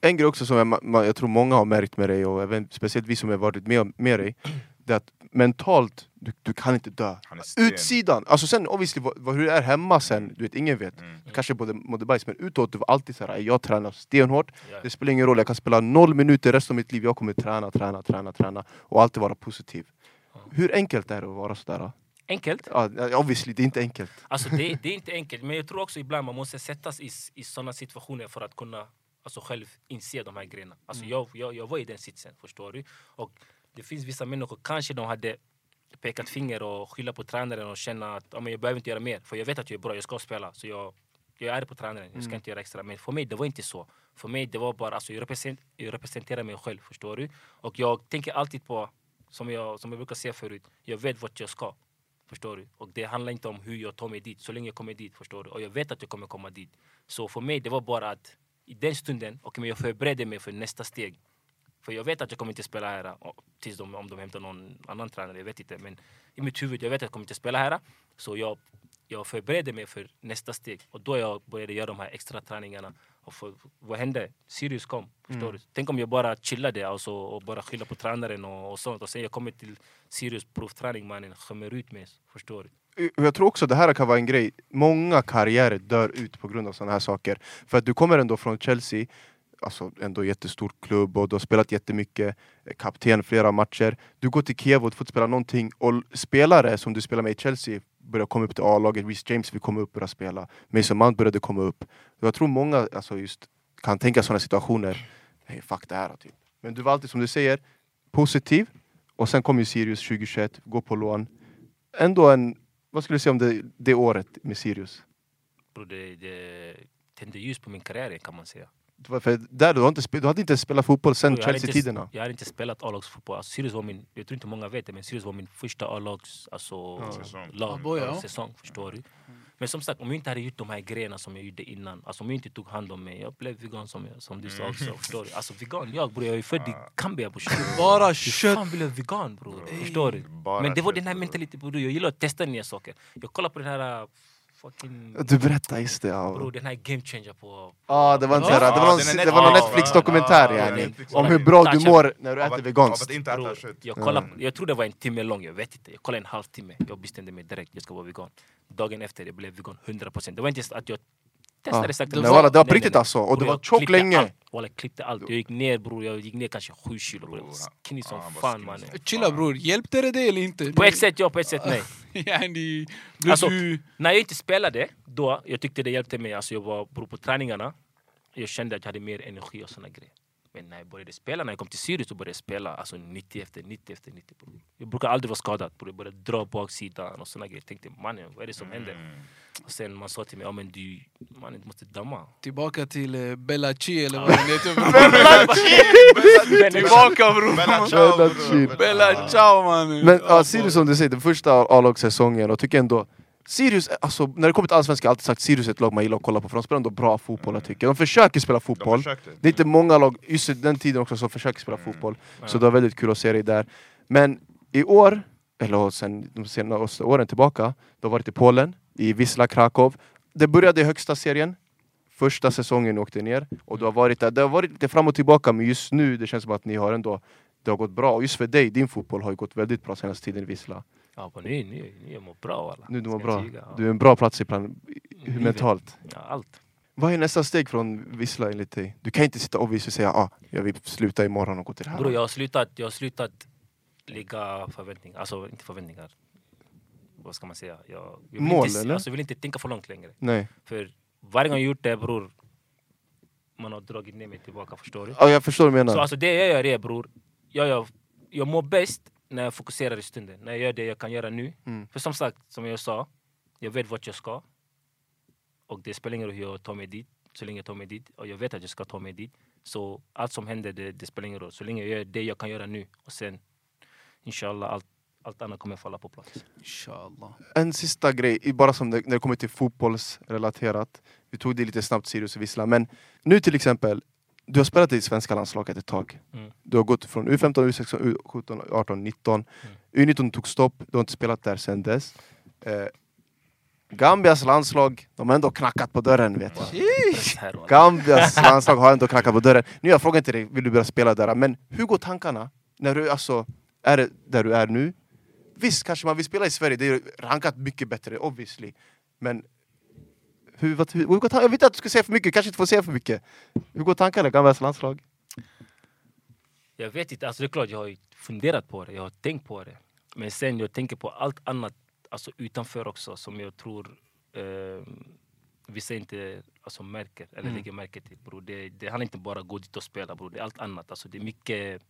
En grej också som jag, jag tror många har märkt med dig, och även speciellt vi som har varit med, med dig, det är att mentalt, du, du kan inte dö. Utsidan, alltså sen obviously vad, vad, hur det är hemma sen, du vet ingen vet. Mm. Kanske både mådde bajs, men utåt du var alltid såhär, jag tränar stenhårt, Ja. det spelar ingen roll, jag kan spela noll minuter resten av mitt liv, jag kommer träna, träna, träna, träna och alltid vara positiv. Hur enkelt är det att vara sådär? Enkelt, Ja, obviously, det är inte enkelt. alltså det, det är inte enkelt, men jag tror också ibland man måste sättas i, i sådana situationer för att kunna alltså, själv inse de här grejerna. Alltså, jag, jag, jag var i den sitsen, förstår du? Och det finns vissa människor, kanske de hade pekat finger och skylla på tränaren och känna att "Ja, men jag behöver inte göra mer, för jag vet att jag är bra, jag ska spela. Så jag, jag är på tränaren, jag ska inte göra extra. Men för mig det var inte så. För mig det var bara, alltså, jag, represent, jag representerar mig själv, förstår du? Och jag tänker alltid på, som jag, som jag brukar säga förut, jag vet vart jag ska. Förstår du? Och det handlar inte om hur jag tar mig dit, så länge jag kommer dit. Förstår du? Och jag vet att jag kommer komma dit. Så för mig det var bara att i den stunden, okay, men jag förberedde mig för nästa steg. För jag vet att jag kommer inte spela här tills de, om de hämtar någon annan tränare, jag vet inte. Men i mitt huvud, jag vet att jag kommer inte spela här. Så jag, jag förberedde mig för nästa steg. Och då jag började göra de här extra träningarna. Och för, vad hände? Sirius kom. Förstår du? Tänk om jag bara chillade alltså, och bara skylla på tränaren och, och sånt. Och sen jag kommer till Sirius provträning, mannen, skämmer ut mig. Förstår du? Jag tror också det här kan vara en grej, många karriärer dör ut på grund av sådana här saker. För att du kommer ändå från Chelsea, alltså, ändå jättestor klubb och du har spelat jättemycket, eh, kapten flera matcher. Du går till Kiev och du får inte spela någonting och spelare som du spelar med i Chelsea börjar komma upp till A-laget, Reece James vill komma upp och börja spela. Mason Mount började komma upp. Jag tror många alltså, just kan tänka sådana situationer, hey, fuck det här typ. Men du var alltid som du säger, positiv och sen kom ju Sirius 2021, gå på lån. Ändå en, vad skulle du säga om det, det året med Sirius? Bro, det, det tände ljus på min karriär kan man säga. För där, du, har inte du hade inte spelat fotboll sen Chelsea-tiderna. Jag hade inte spelat A-lagsfotboll. Alltså, Sirius var min, jag tror inte många vet det, men Sirius var min första A-lags alltså, Säsong. lag, Ja, ja, säsong. Förstår du? Men som sagt, om jag inte hade gjort de här grejerna som jag gjorde innan, alltså om jag inte tog hand om mig, jag blev vegan som, jag, som du sa också. Förstår du? Alltså vegan, jag bror, jag är född i Gambia bror. Bara Hur kött. fan blev jag vegan bror? Förstår du? Bara Men det var den här mentaliteten bror, jag gillar att testa nya saker. Jag kollar på den här uh, fucking... Du berättade, just det. Ja, Bror den här game changer på... ah, det var, en här, det var någon, det var någon Netflix, Netflix-dokumentär yani, Netflix. om hur bra du mår när du äter veganskt. jag, kollade, jag tror det var en timme lång, jag vet inte. Jag kollade en halvtimme. Jag bestämde mig direkt, jag ska vara vegan. Dagen efter jag blev vegan 100%. Det var inte att jag testade Ja. sakta. Nej, walla, det var på riktigt alltså, och det var jag tjockt klippte länge. Allt. Walla, jag klippte allt. Jag gick ner bror, jag gick ner kanske 7 kilo. Bror. Var Skinny som var fan mannen. Chilla bror, hjälpte det dig eller inte? På ett sätt ja, på ett sätt nej. yani, Alltså, du... När jag inte spelade, då, jag tyckte det hjälpte mig. Alltså, jag var bror, på träningarna, jag kände att jag hade mer energi och såna grejer. Men när jag började spela, när jag kom till Sirius så började jag spela alltså 90 efter 90 efter 90. Bror. Jag brukar aldrig vara skadad, bror. jag började dra baksidan och såna grejer. Jag tänkte mannen, vad är det som händer? Mm. Och sen man sa till mig, ja men du, mannen, du måste damma. Tillbaka till eh, Bella Chi eller vad den heter bror. Tillbaka bror! Bella ciao Bella. Bella ciao mannen! Men ja, Sirius som du säger, den första A-lagssäsongen, och tycker ändå Sirius, alltså, när det kommer till Allsvenskan har jag alltid sagt Sirius är ett lag man gillar att kolla på för de spelar ändå bra fotboll jag tycker. De försöker spela De fotboll. försökte. Det är inte många lag, just den tiden också, som försöker spela fotboll. Så det var väldigt kul att se dig där. Men i år, eller sen de senaste åren tillbaka, du har varit i Polen, i Wisla Krakow. Det började i högsta serien, första säsongen åkte ner, och du har varit där. Det har varit lite fram och tillbaka, men just nu det känns som att ni har ändå det har gått bra, och just för dig, din fotboll har ju gått väldigt bra senaste tiden i Wisla. Ja, men ni, ni, ni mår bra alla. Nu du mår bra. jag? Ja. Du är en bra plats i plan, Livet. mentalt. Ja, allt. Vad är nästa steg från Wisla enligt dig? Du kan inte sitta och och säga ah, jag vill sluta imorgon och gå till det här. Bro, jag har slutat, jag har slutat lägga förväntningar, alltså inte förväntningar. Vad ska man säga? Jag, jag vill Mål, inte, eller? Alltså, jag vill inte tänka för långt längre. Nej. För varje gång jag gjort det bror, man har dragit ner mig tillbaka, förstår du? Ja, jag förstår vad du menar. Så alltså det jag gör är bror, jag, jag, jag mår bäst när jag fokuserar i stunden. När jag gör det jag kan göra nu. Mm. För som sagt, som jag sa, jag vet vart jag ska. Och det spelar ingen roll hur jag tar mig dit, så länge jag tar mig dit. Och jag vet att jag ska ta mig dit. Så allt som händer, det, det spelar ingen roll. Så länge jag gör det jag kan göra nu. Och sen, inshallah, allt, allt annat kommer falla på plats. Inshallah. En sista grej, bara som det, när det kommer till fotbollsrelaterat. Vi tog det lite snabbt, Sirius och Vissla. Men nu till exempel, du har spelat i svenska landslaget ett tag. Mm. Du har gått från U15, U16, U17, 18, 19. Mm. U19 tog stopp, du har inte spelat där sedan dess. Eh, Gambias landslag, de har ändå knackat på dörren vet och Gambias landslag har ändå knackat på dörren. Nu jag frågar inte dig, vill du börja spela där? Men hur går tankarna? När du alltså är där du är nu? Visst, kanske man vill spela i Sverige, det är rankat mycket bättre obviously. Men hur, vad, hur, hur går jag vet att du ska säga för mycket, kanske inte får säga för mycket. Hur går tankarna, Gambias landslag? Jag vet inte, alltså det är klart jag har funderat på det, jag har tänkt på det. Men sen jag tänker på allt annat alltså utanför också som jag tror eh, vissa inte alltså, märker eller Mm. lägger märke till. Bro. Det, det handlar inte bara om att gå dit och spela, bro. det är allt annat. Alltså, det är mycket...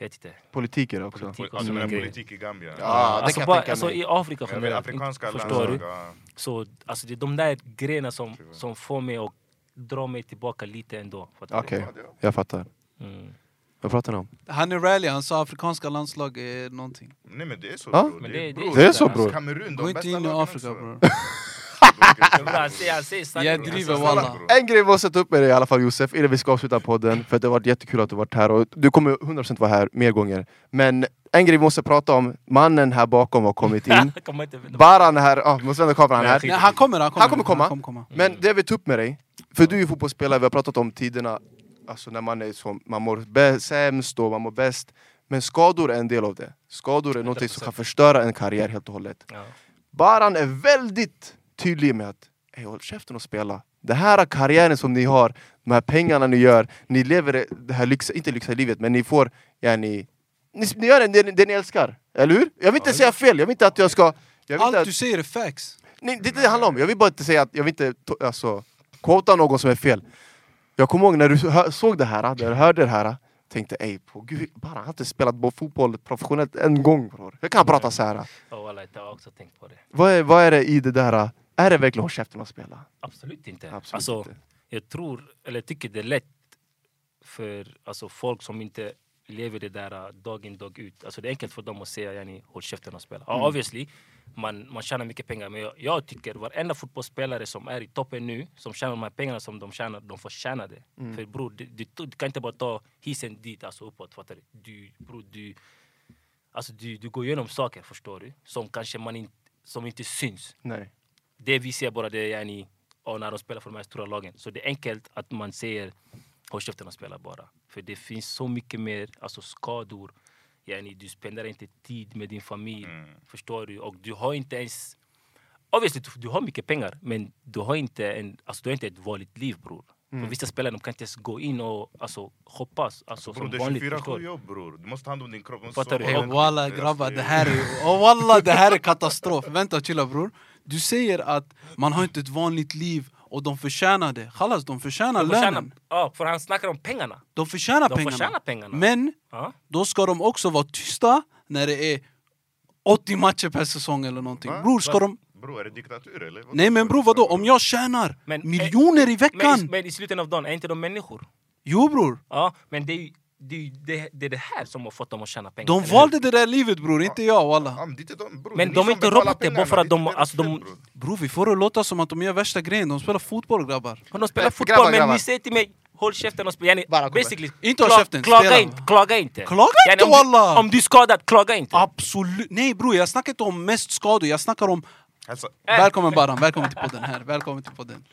Jag vet inte. Politik är det också. Politik. Alltså Mm. med politik i Gambia. Ja, det alltså, kan jag bara, tänka alltså. I Afrika generellt, afrikanska förstår du? Så alltså, det är de där grejerna som, som får mig att dra mig tillbaka lite ändå. Okej, jag fattar. Mm. Vad pratar ni om? Han är rally, han sa afrikanska landslag är någonting. Nej men det är så Ja. bror. Det- bror. det är så, bror. Kamerun, de Gå inte in i Afrika bror. Jag driver walla. En grej vi måste ta upp med dig i alla fall Josef, innan vi ska avsluta podden, för det har varit jättekul att du varit här och du kommer 100% vara här mer gånger. Men en grej vi måste prata om, mannen här bakom har kommit in. Baran här, vi måste vända kameran här. Nej, han kommer, han kommer. Han kommer komma. Han kommer komma. Men det jag vill ta upp med dig, för du är ju fotbollsspelare, vi har pratat om tiderna, alltså när man är som, man mår sämst och man mår bäst. Men skador är en del av det. Skador är något som kan förstöra en karriär helt och hållet. Ja. Baran är väldigt tydlig med att Ey, håll käften och spela. Det här karriären som ni har, de här pengarna ni gör, ni lever det- här lyx, inte lyxiga livet, men ni får, ja, ni, ni, ni gör det, det, det ni älskar. Eller hur? Jag vill inte säga fel, jag vill inte att jag ska... Jag Allt att, du säger är facts. Nej, det är det det handlar om. Jag vill bara inte säga att, jag vill inte alltså, quota någon som är fel. Jag kommer ihåg när du hö- såg det här, när du hörde det här, tänkte ej på gud, bara han har inte spelat bo- fotboll professionellt en gång bror. Jag kan prata så här. Ja, wallah, jag har också tänkt på det. Vad är, vad är det i det där? Är det verkligen håll käften och spela? Absolut inte. Absolut alltså, inte. Jag tror, eller tycker det är lätt för alltså, folk som inte lever det där uh, dag in dag ut. Alltså, det är enkelt för dem att säga yani, håll käften och spela. Mm. Ja, obviously, man, man tjänar mycket pengar men jag, jag tycker varenda fotbollsspelare som är i toppen nu, som tjänar de här pengarna som de tjänar, de får tjäna det. Mm. För bror, du, du, du kan inte bara ta hissen dit, alltså uppåt. Fattar du? Du, bror, du, alltså, du, du går igenom saker, förstår du? Som kanske man inte, som inte syns Nej. Det vi ser bara det är yani, och när de spelar för de här stora lagen. Så det är enkelt att man säger håll käften och spela bara. För det finns så mycket mer alltså skador. Yani, du spenderar inte tid med din familj. Förstår du? Och du har inte ens... Obviously, du, du har mycket pengar men du har inte, en, alltså, du har inte ett vanligt liv bror. För vissa spelare de kan inte ens gå in och alltså, hoppas alltså, Bror som det är vanligt. 24 förstår 7 du? jobb bror. Du måste ta hand om din kropp. Fattar du? Ja, walla grabbar, det här är... Oh, walla, det här är katastrof. Vänta, chilla bror. Du säger att man har inte ett vanligt liv och de förtjänar det. Chalas, de förtjänar De får tjäna- lönen. Ja, för han snackar om pengarna. De förtjänar De pengarna. tjäna pengarna. Men Ja. då ska de också vara tysta när det är 80 matcher per säsong eller någonting. Va? Bror, ska de... Bror är det diktatur eller? Vadå? Nej men bror vadå, om jag tjänar Men- miljoner i Men, veckan! i- men i slutet av dagen, är inte de människor? Jo bror, Ja, men det är det, det, det, är det här som har fått dem att tjäna pengar. de valde det där livet bror, inte jag walla. Ja, men de. Men är inte robotar bara för att de... Alltså, de bror. Vi får det låta som att de gör värsta grejen, de spelar fotboll grabbar. men de spelar Eh, fotboll, grabbar, men grabbar. ni säger till mig Håll käften och spela. Yani, basically, Inte håll kla- käften, klaga spela. inte, klaga inte. Klaga inte, om, du, wallah! om du är skadad, klaga inte. Absolut, nej bror jag snackar inte om mest skador, jag snackar om... Alltså, Äh. Välkommen Baran, välkommen till podden här, välkommen till podden.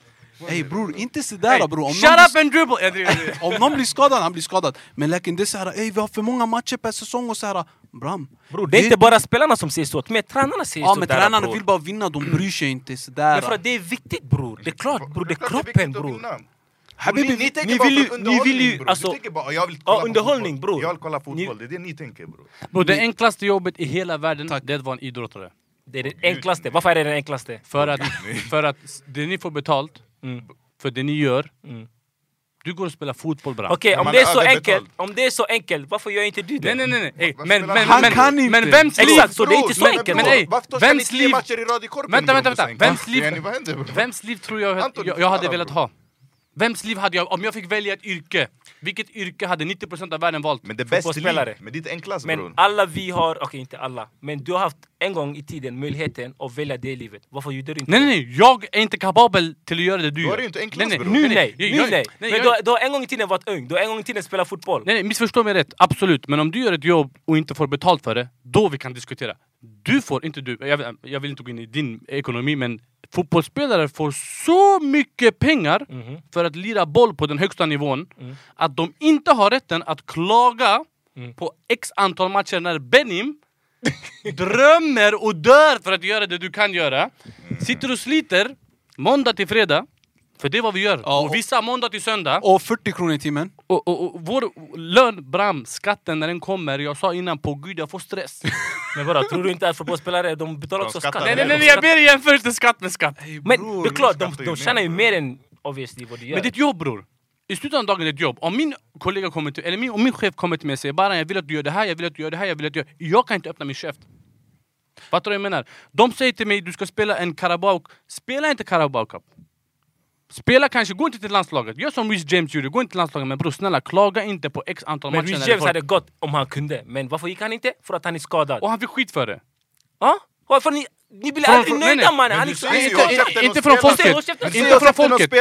Ey bror, inte sådär Hey, bror. Om Shut någon up and dribble! Om någon blir skadad, han blir skadad. Men läken det är såhär, ey vi har för många matcher per säsong och såhär. Bram. Bror, det är inte bara spelarna som säger så, men tränarna säger Ja så men tränarna bror. vill bara vinna, de bryr sig inte Men sådär. för att det är viktigt bror, det är klart bror, det är kroppen bror. Habibi, ni, ni tänker ni bara vill ju- ni vill ju, bror. alltså- tänker bara, jag vill kolla underhållning, bror. Jag vill kolla fotboll, Ni- det är det ni tänker bror. Bro, det enklaste jobbet i hela världen, Tack. det är att vara en idrottare. Det är det enklaste, varför är det det enklaste? För att, för att det ni får betalt Mm. för det ni gör, Mm. du går och spelar fotboll bra. Okej, Men om det är så enkelt, om det är så enkelt, varför gör inte du det? Nej nej nej, men, men, han? men, kan inte. men vems liv... Exakt, så det är inte så Men- enkelt. men ni vems liv... matcher i? Vänta, vänta, vänta. Vems liv-? Vems liv tror jag jag, jag hade velat ha? Vems liv hade jag, om jag fick välja ett yrke, vilket yrke hade 90% av världen valt? Men det bästa liv, men det är inte enklast Men bror. alla vi har, okej inte alla, men du har haft en gång i tiden möjligheten att välja det livet. Varför gjorde du inte Nej det? nej nej, jag är inte kapabel till att göra det du Då är gör. det ju inte enklast, nej, bror. nej, Nu nej, Jag- nu jag- nej. nej, Men jag- du, har- du har en gång i tiden varit ung, du har en gång i tiden spelat fotboll. Nej, nej, missförstå mig rätt. Absolut. Men om du gör ett jobb och inte får betalt för det, då vi kan diskutera. Du får, inte du, jag, vill- jag vill inte gå in i din ekonomi, men fotbollsspelare får så mycket pengar Mhm. för att lira boll på den högsta nivån att de inte har rätten att klaga på x antal matcher när Benim drömmer och dör för att göra det du kan göra. Sitter och sliter måndag till fredag, för det är vad vi gör. Ja, och och- vissa måndag till söndag. Och 40 kronor i timmen. Och, och, och vår lön, Bram, skatten när den kommer, jag sa innan på gud jag får stress. Men bara, tror du inte att fotbollsspelare de betalar De också skatt? nej, nej, nej, jag ber jämföra inte skatt med skatt. Ey, Men bror. det är klart, de, de mer, tjänar ju mer än obviously vad du gör. Men det är ett jobb bror. I slutet av dagen är det ett jobb. Om min kollega kommer till, eller min, om min chef kommer till mig och säger bara jag vill att du gör det här, jag vill att du gör det här, jag vill att du gör... Jag kan inte öppna min käft. Fattar du vad jag menar? De säger till mig du ska spela en Carabao... Spela inte Carabao Cup. Spela kanske, gå inte till landslaget. Gör som Reece James gjorde, gå inte till landslaget. Men bror snälla, klaga inte på x antal men matcher. Reece när det James får- hade gått om han kunde, men varför gick han inte? För att han är skadad. Och han fick skit för det. Ja? Varför ni, ni blir Från- aldrig nöjda mannen! Men inte- inte och från folket. Inte från folket.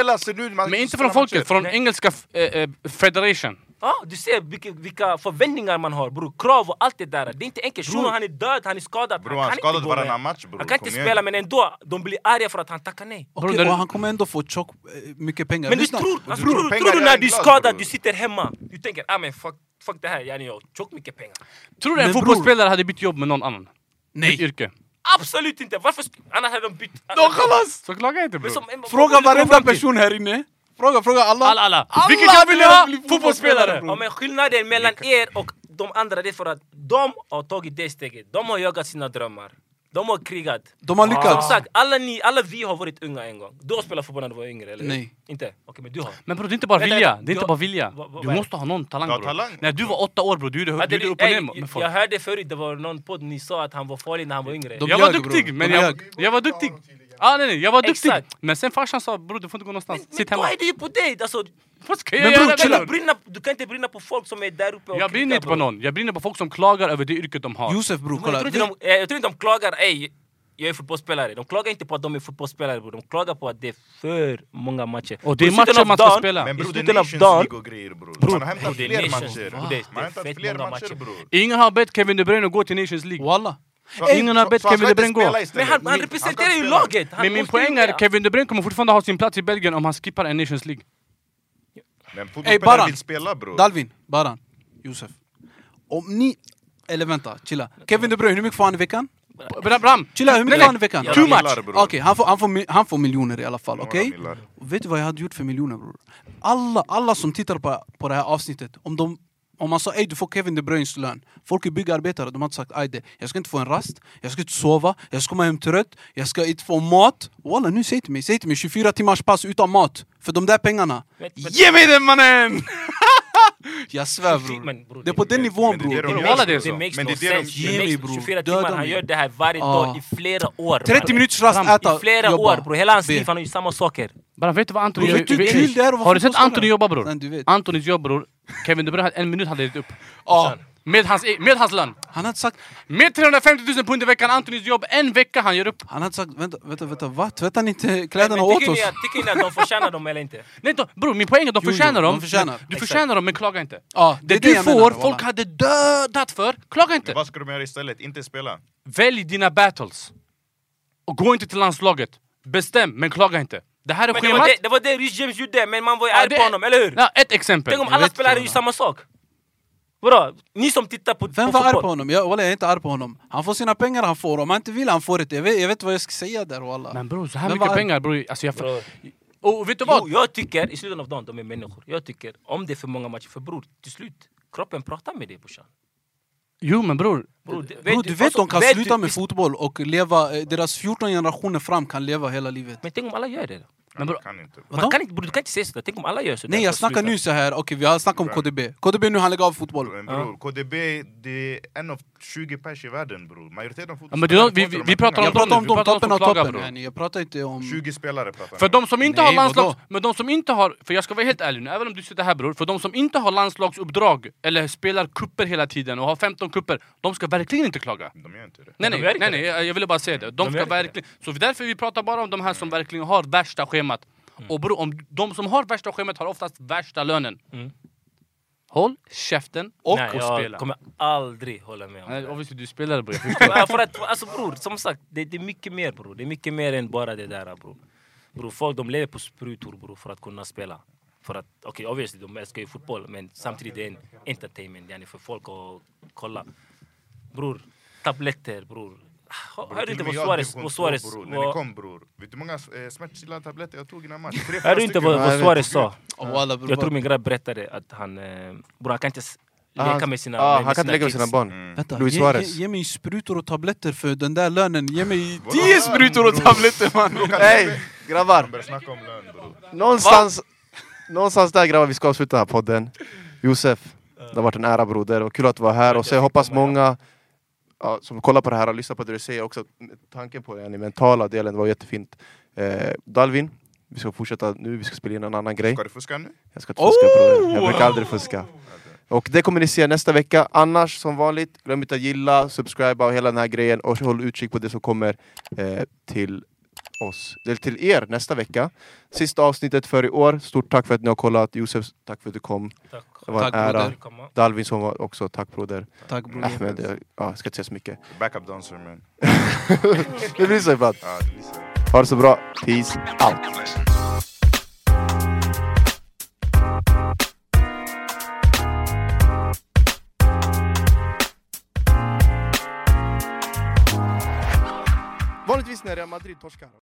Men inte från folket, från engelska eh, eh, federation. Ja, du ser vilka, vilka förväntningar man har bror, krav och allt det där. Det är inte enkelt. Shunon han är död, han är skadad. Bro, han, han skadat varannan match bror. Han kan inte spela men ändå, de blir arga för att han tackar nej. Okej, okay, och han kommer ändå få tjock, eh, mycket pengar. Men du tror, alltså, bror, tror du när du är skadad, du sitter hemma, du tänker ah, men fuck, fuck det här, jag har tjockt mycket pengar. Tror du en fotbollsspelare hade bytt jobb med någon annan? Nej. Bytt yrke? Absolut inte! Varför? Annars hade de bytt... De kalas! Så klaga inte bror. Fråga varenda person här inne. Fråga, fråga alla. Alla, alla. Alla Vilket jobb vill ha? bli Fotbollsspelare! Ja, men skillnaden mellan er och de andra det är för att de har tagit det steget. De har jagat sina drömmar. De har krigat. De har Som lyckats. sagt, alla, ni, alla vi har varit unga en gång. Du har spelat fotboll när du var yngre, eller? Nej. Inte? Okej, men du har. Men bror det är inte bara vilja, det är inte bara vilja. Du måste ha någon talang bror. talang. När du var åtta år bror, du gjorde du upp och ner med folk. jag hörde förut, det var någon podd ni sa att han var farlig när han var yngre. De Jag var duktig, men jag, jag var duktig. Ah, nej, nej, jag var duktig. Exakt. Men sen farsan sa bror du får inte gå någonstans, Men sitt då hemma. är det ju på dig! Alltså, Vad ska Men jag bror, du, chilla. bror? kan brinna, du kan inte brinna på folk som är där uppe och Jag brinner inte på någon, jag brinner på folk som klagar över det yrket de har. Josef bror, Men kolla. Jag tror, inte de, eh, jag tror inte de klagar, ey, jag är fotbollsspelare. De klagar inte på att de är fotbollsspelare bror. De klagar på att det är för många matcher. Och det är matcher man ska spela. Men bror det är Nations. League och grejer bror. Man har hämtat fler matcher. Man har hämtat fler matcher. bror. Ingen har bett Kevin De Bruyne att gå till Nations League. Walla. Ingen har bett Kevin De Bruyne gå. Men han, han representerar ju laget! Han Men min poäng är Kevin De Bruyne kommer fortfarande ha sin plats i Belgien om han skippar en Nations League. Men fotbollsspelare vill spela bror. Dalvin, Baran, Josef. Om ni... Eller vänta, chilla. Kevin De Bruyne, hur mycket får han i veckan? Bram, Bram! Chilla, hur mycket får han i veckan? Too much! Okej, han, får, han, får, han får miljoner i alla fall, okej? Och Vet du vad jag hade gjort för miljoner bror? Alla, alla som tittar på, på det här avsnittet, om, de, om man sa ey du får Kevin De Bruynes lön Folk är byggarbetare, de hade sagt aj det, jag ska inte få en rast, jag ska inte sova, jag ska komma hem trött, jag ska inte få mat Walla nu säg till mig, säg till mig 24 timmars pass utan mat För de där pengarna Men- men- Ge mig den mannen! jag svär bror Det är på den nivån bror gör, det är så. Men det är det de-. Ge mig, bror. 24 Döda timmar, han gör det här varje Ah. dag i flera år. 30 mannen. minuters rast, äta, I flera jobba. år bror, hela hans liv han har gjort samma saker. Bram, vet du vad att vara Har du sett? Anthony jobba bror? Nej, du vet. Anthonys jobb bror, Kevin De Bruyne hade en minut hade gett upp. Ja. Med hans, e- med hans lön. Han hade sagt, Med 350 000 pund i veckan, Anthonys jobb, en vecka han ger upp. han hade sagt vänta, vänta, vänta, va? Tvättar ni inte kläderna men åt oss? tycker ni att de förtjänar dem eller inte? Nej då, bror min poäng är att de Jo, förtjänar de dem. förtjänar. Men Du Exakt. förtjänar dem men klaga inte. Ja, det Det det du får, menar, folk hade dödat för, klaga inte. Men vad ska de göra istället? Inte spela? Välj dina battles. Och gå inte till landslaget. Bestäm, men klaga inte. Det här är Men det var schemat. det, det var det Rhys James gjorde, men man var ju Ja, arg det- på honom, eller hur? Ja, ett exempel. Tänk om alla vet spelare gör samma sak. Vadå? Ni som tittar på, Vem på var arg på honom? Jag, wallah, jag är inte arg på honom. Han får sina pengar, han får. Om han inte vill, han får inte. Jag vet, jag vet vad jag ska säga där wallah. Men bror, så här Vem mycket pengar bror. Alltså jag... Bror. Och vet du vad? Jo, jag tycker, i slutet av dagen, de är människor. Jag tycker, om det är för många matcher, för bror, till slut, kroppen pratar med dig brorsan. Jo men bror. Bror, det- Bro, du vet alltså, de kan vet sluta du- med fotboll och leva, eh, deras 14 generationer fram kan leva hela livet. Men tänk om alla gör det? då? Men bror- kan inte. Man kan inte, bror, du kan inte säga sådär, tänk om alla gör sådär. Nej jag snackar nu så här. okej vi har snackat om KDB. KDB nu han lägger av fotboll. Men bror, KDB det är en av 20 pers i världen bror. Majoriteten av vi- fotbollsspelare vi- vi här pratar om Jag pengarna. pratar om vi om toppen av klagar, toppen. yani. Jag pratar inte om... 20 spelare pratar För han om. de som inte Nej, har landslags... Men de som inte har... För jag ska vara helt ärlig nu, även om du sitter här bror. För de som inte har landslagsuppdrag eller spelar kupper hela tiden och har 15 kupper, de ska verkligen inte klaga. De gör inte det. Nej nej, nej, nej jag jag ville bara säga det. De, De ska verkligen... Så därför vi pratar bara om de här som verkligen har värsta schemat. Och bror, om de som har värsta schemat har oftast värsta lönen. Mm. Håll käften och Nej, och jag spela. kommer aldrig hålla med om Nej, det. obviously du spelar bror, jag för att, alltså bror, som sagt, det, det är mycket mer bror. Det är mycket mer än bara det där bror. Bror, folk de lever på sprutor bror för att kunna spela. För att, okej obviously de älskar ju fotboll men samtidigt det är en entertainment yani för folk att kolla. Bror, tabletter bror. Hör Bror, hör du till inte vad Suarez, vad Suarez När ni kom bror, vet du hur många eh, smärtstillande tabletter jag tog innan match? Tre, Hör du inte vad, Nej, Suarez sa? Jag tror min grabb berättade att han, eh, bror han kan inte Ah, leka han- med sina ah, med han kan inte leka med sina barn. Mm. Vänta, Luis Suarez. ge, ge mig sprutor och tabletter för den där lönen. Ge mig Vadå 10 lön, sprutor och tabletter man. Hej grabbar! Någonstans, någonstans där grabbar, vi ska avsluta den här podden. Josef, det har varit en ära broder och kul att du var här. Och så jag hoppas många ja, som kollar på det här och lyssnar på det du säger också, tanken på den mentala delen det var jättefint. Eh, Dalvin, vi ska fortsätta nu, vi ska spela in en annan grej. Ska du fuska nu? Jag ska inte fuska broder, jag brukar aldrig fuska. Och det kommer ni se nästa vecka. Annars som vanligt, glöm inte att gilla, subscriba och hela den här grejen och håll utkik på det som kommer eh, till oss, eller till er nästa vecka. Sista avsnittet för i år. Stort tack för att ni har kollat. Josef, tack för att du kom. Tack. Det var en Tack, ära. broder. Dalvin som var också, tack broder. Tack bror. Ahmed, jag, ja, ska inte säga så mycket. Backup dancer man. Det blir så ibland. Ja, det blir så. Ha det så bra. Peace out. När Real Madrid torskar.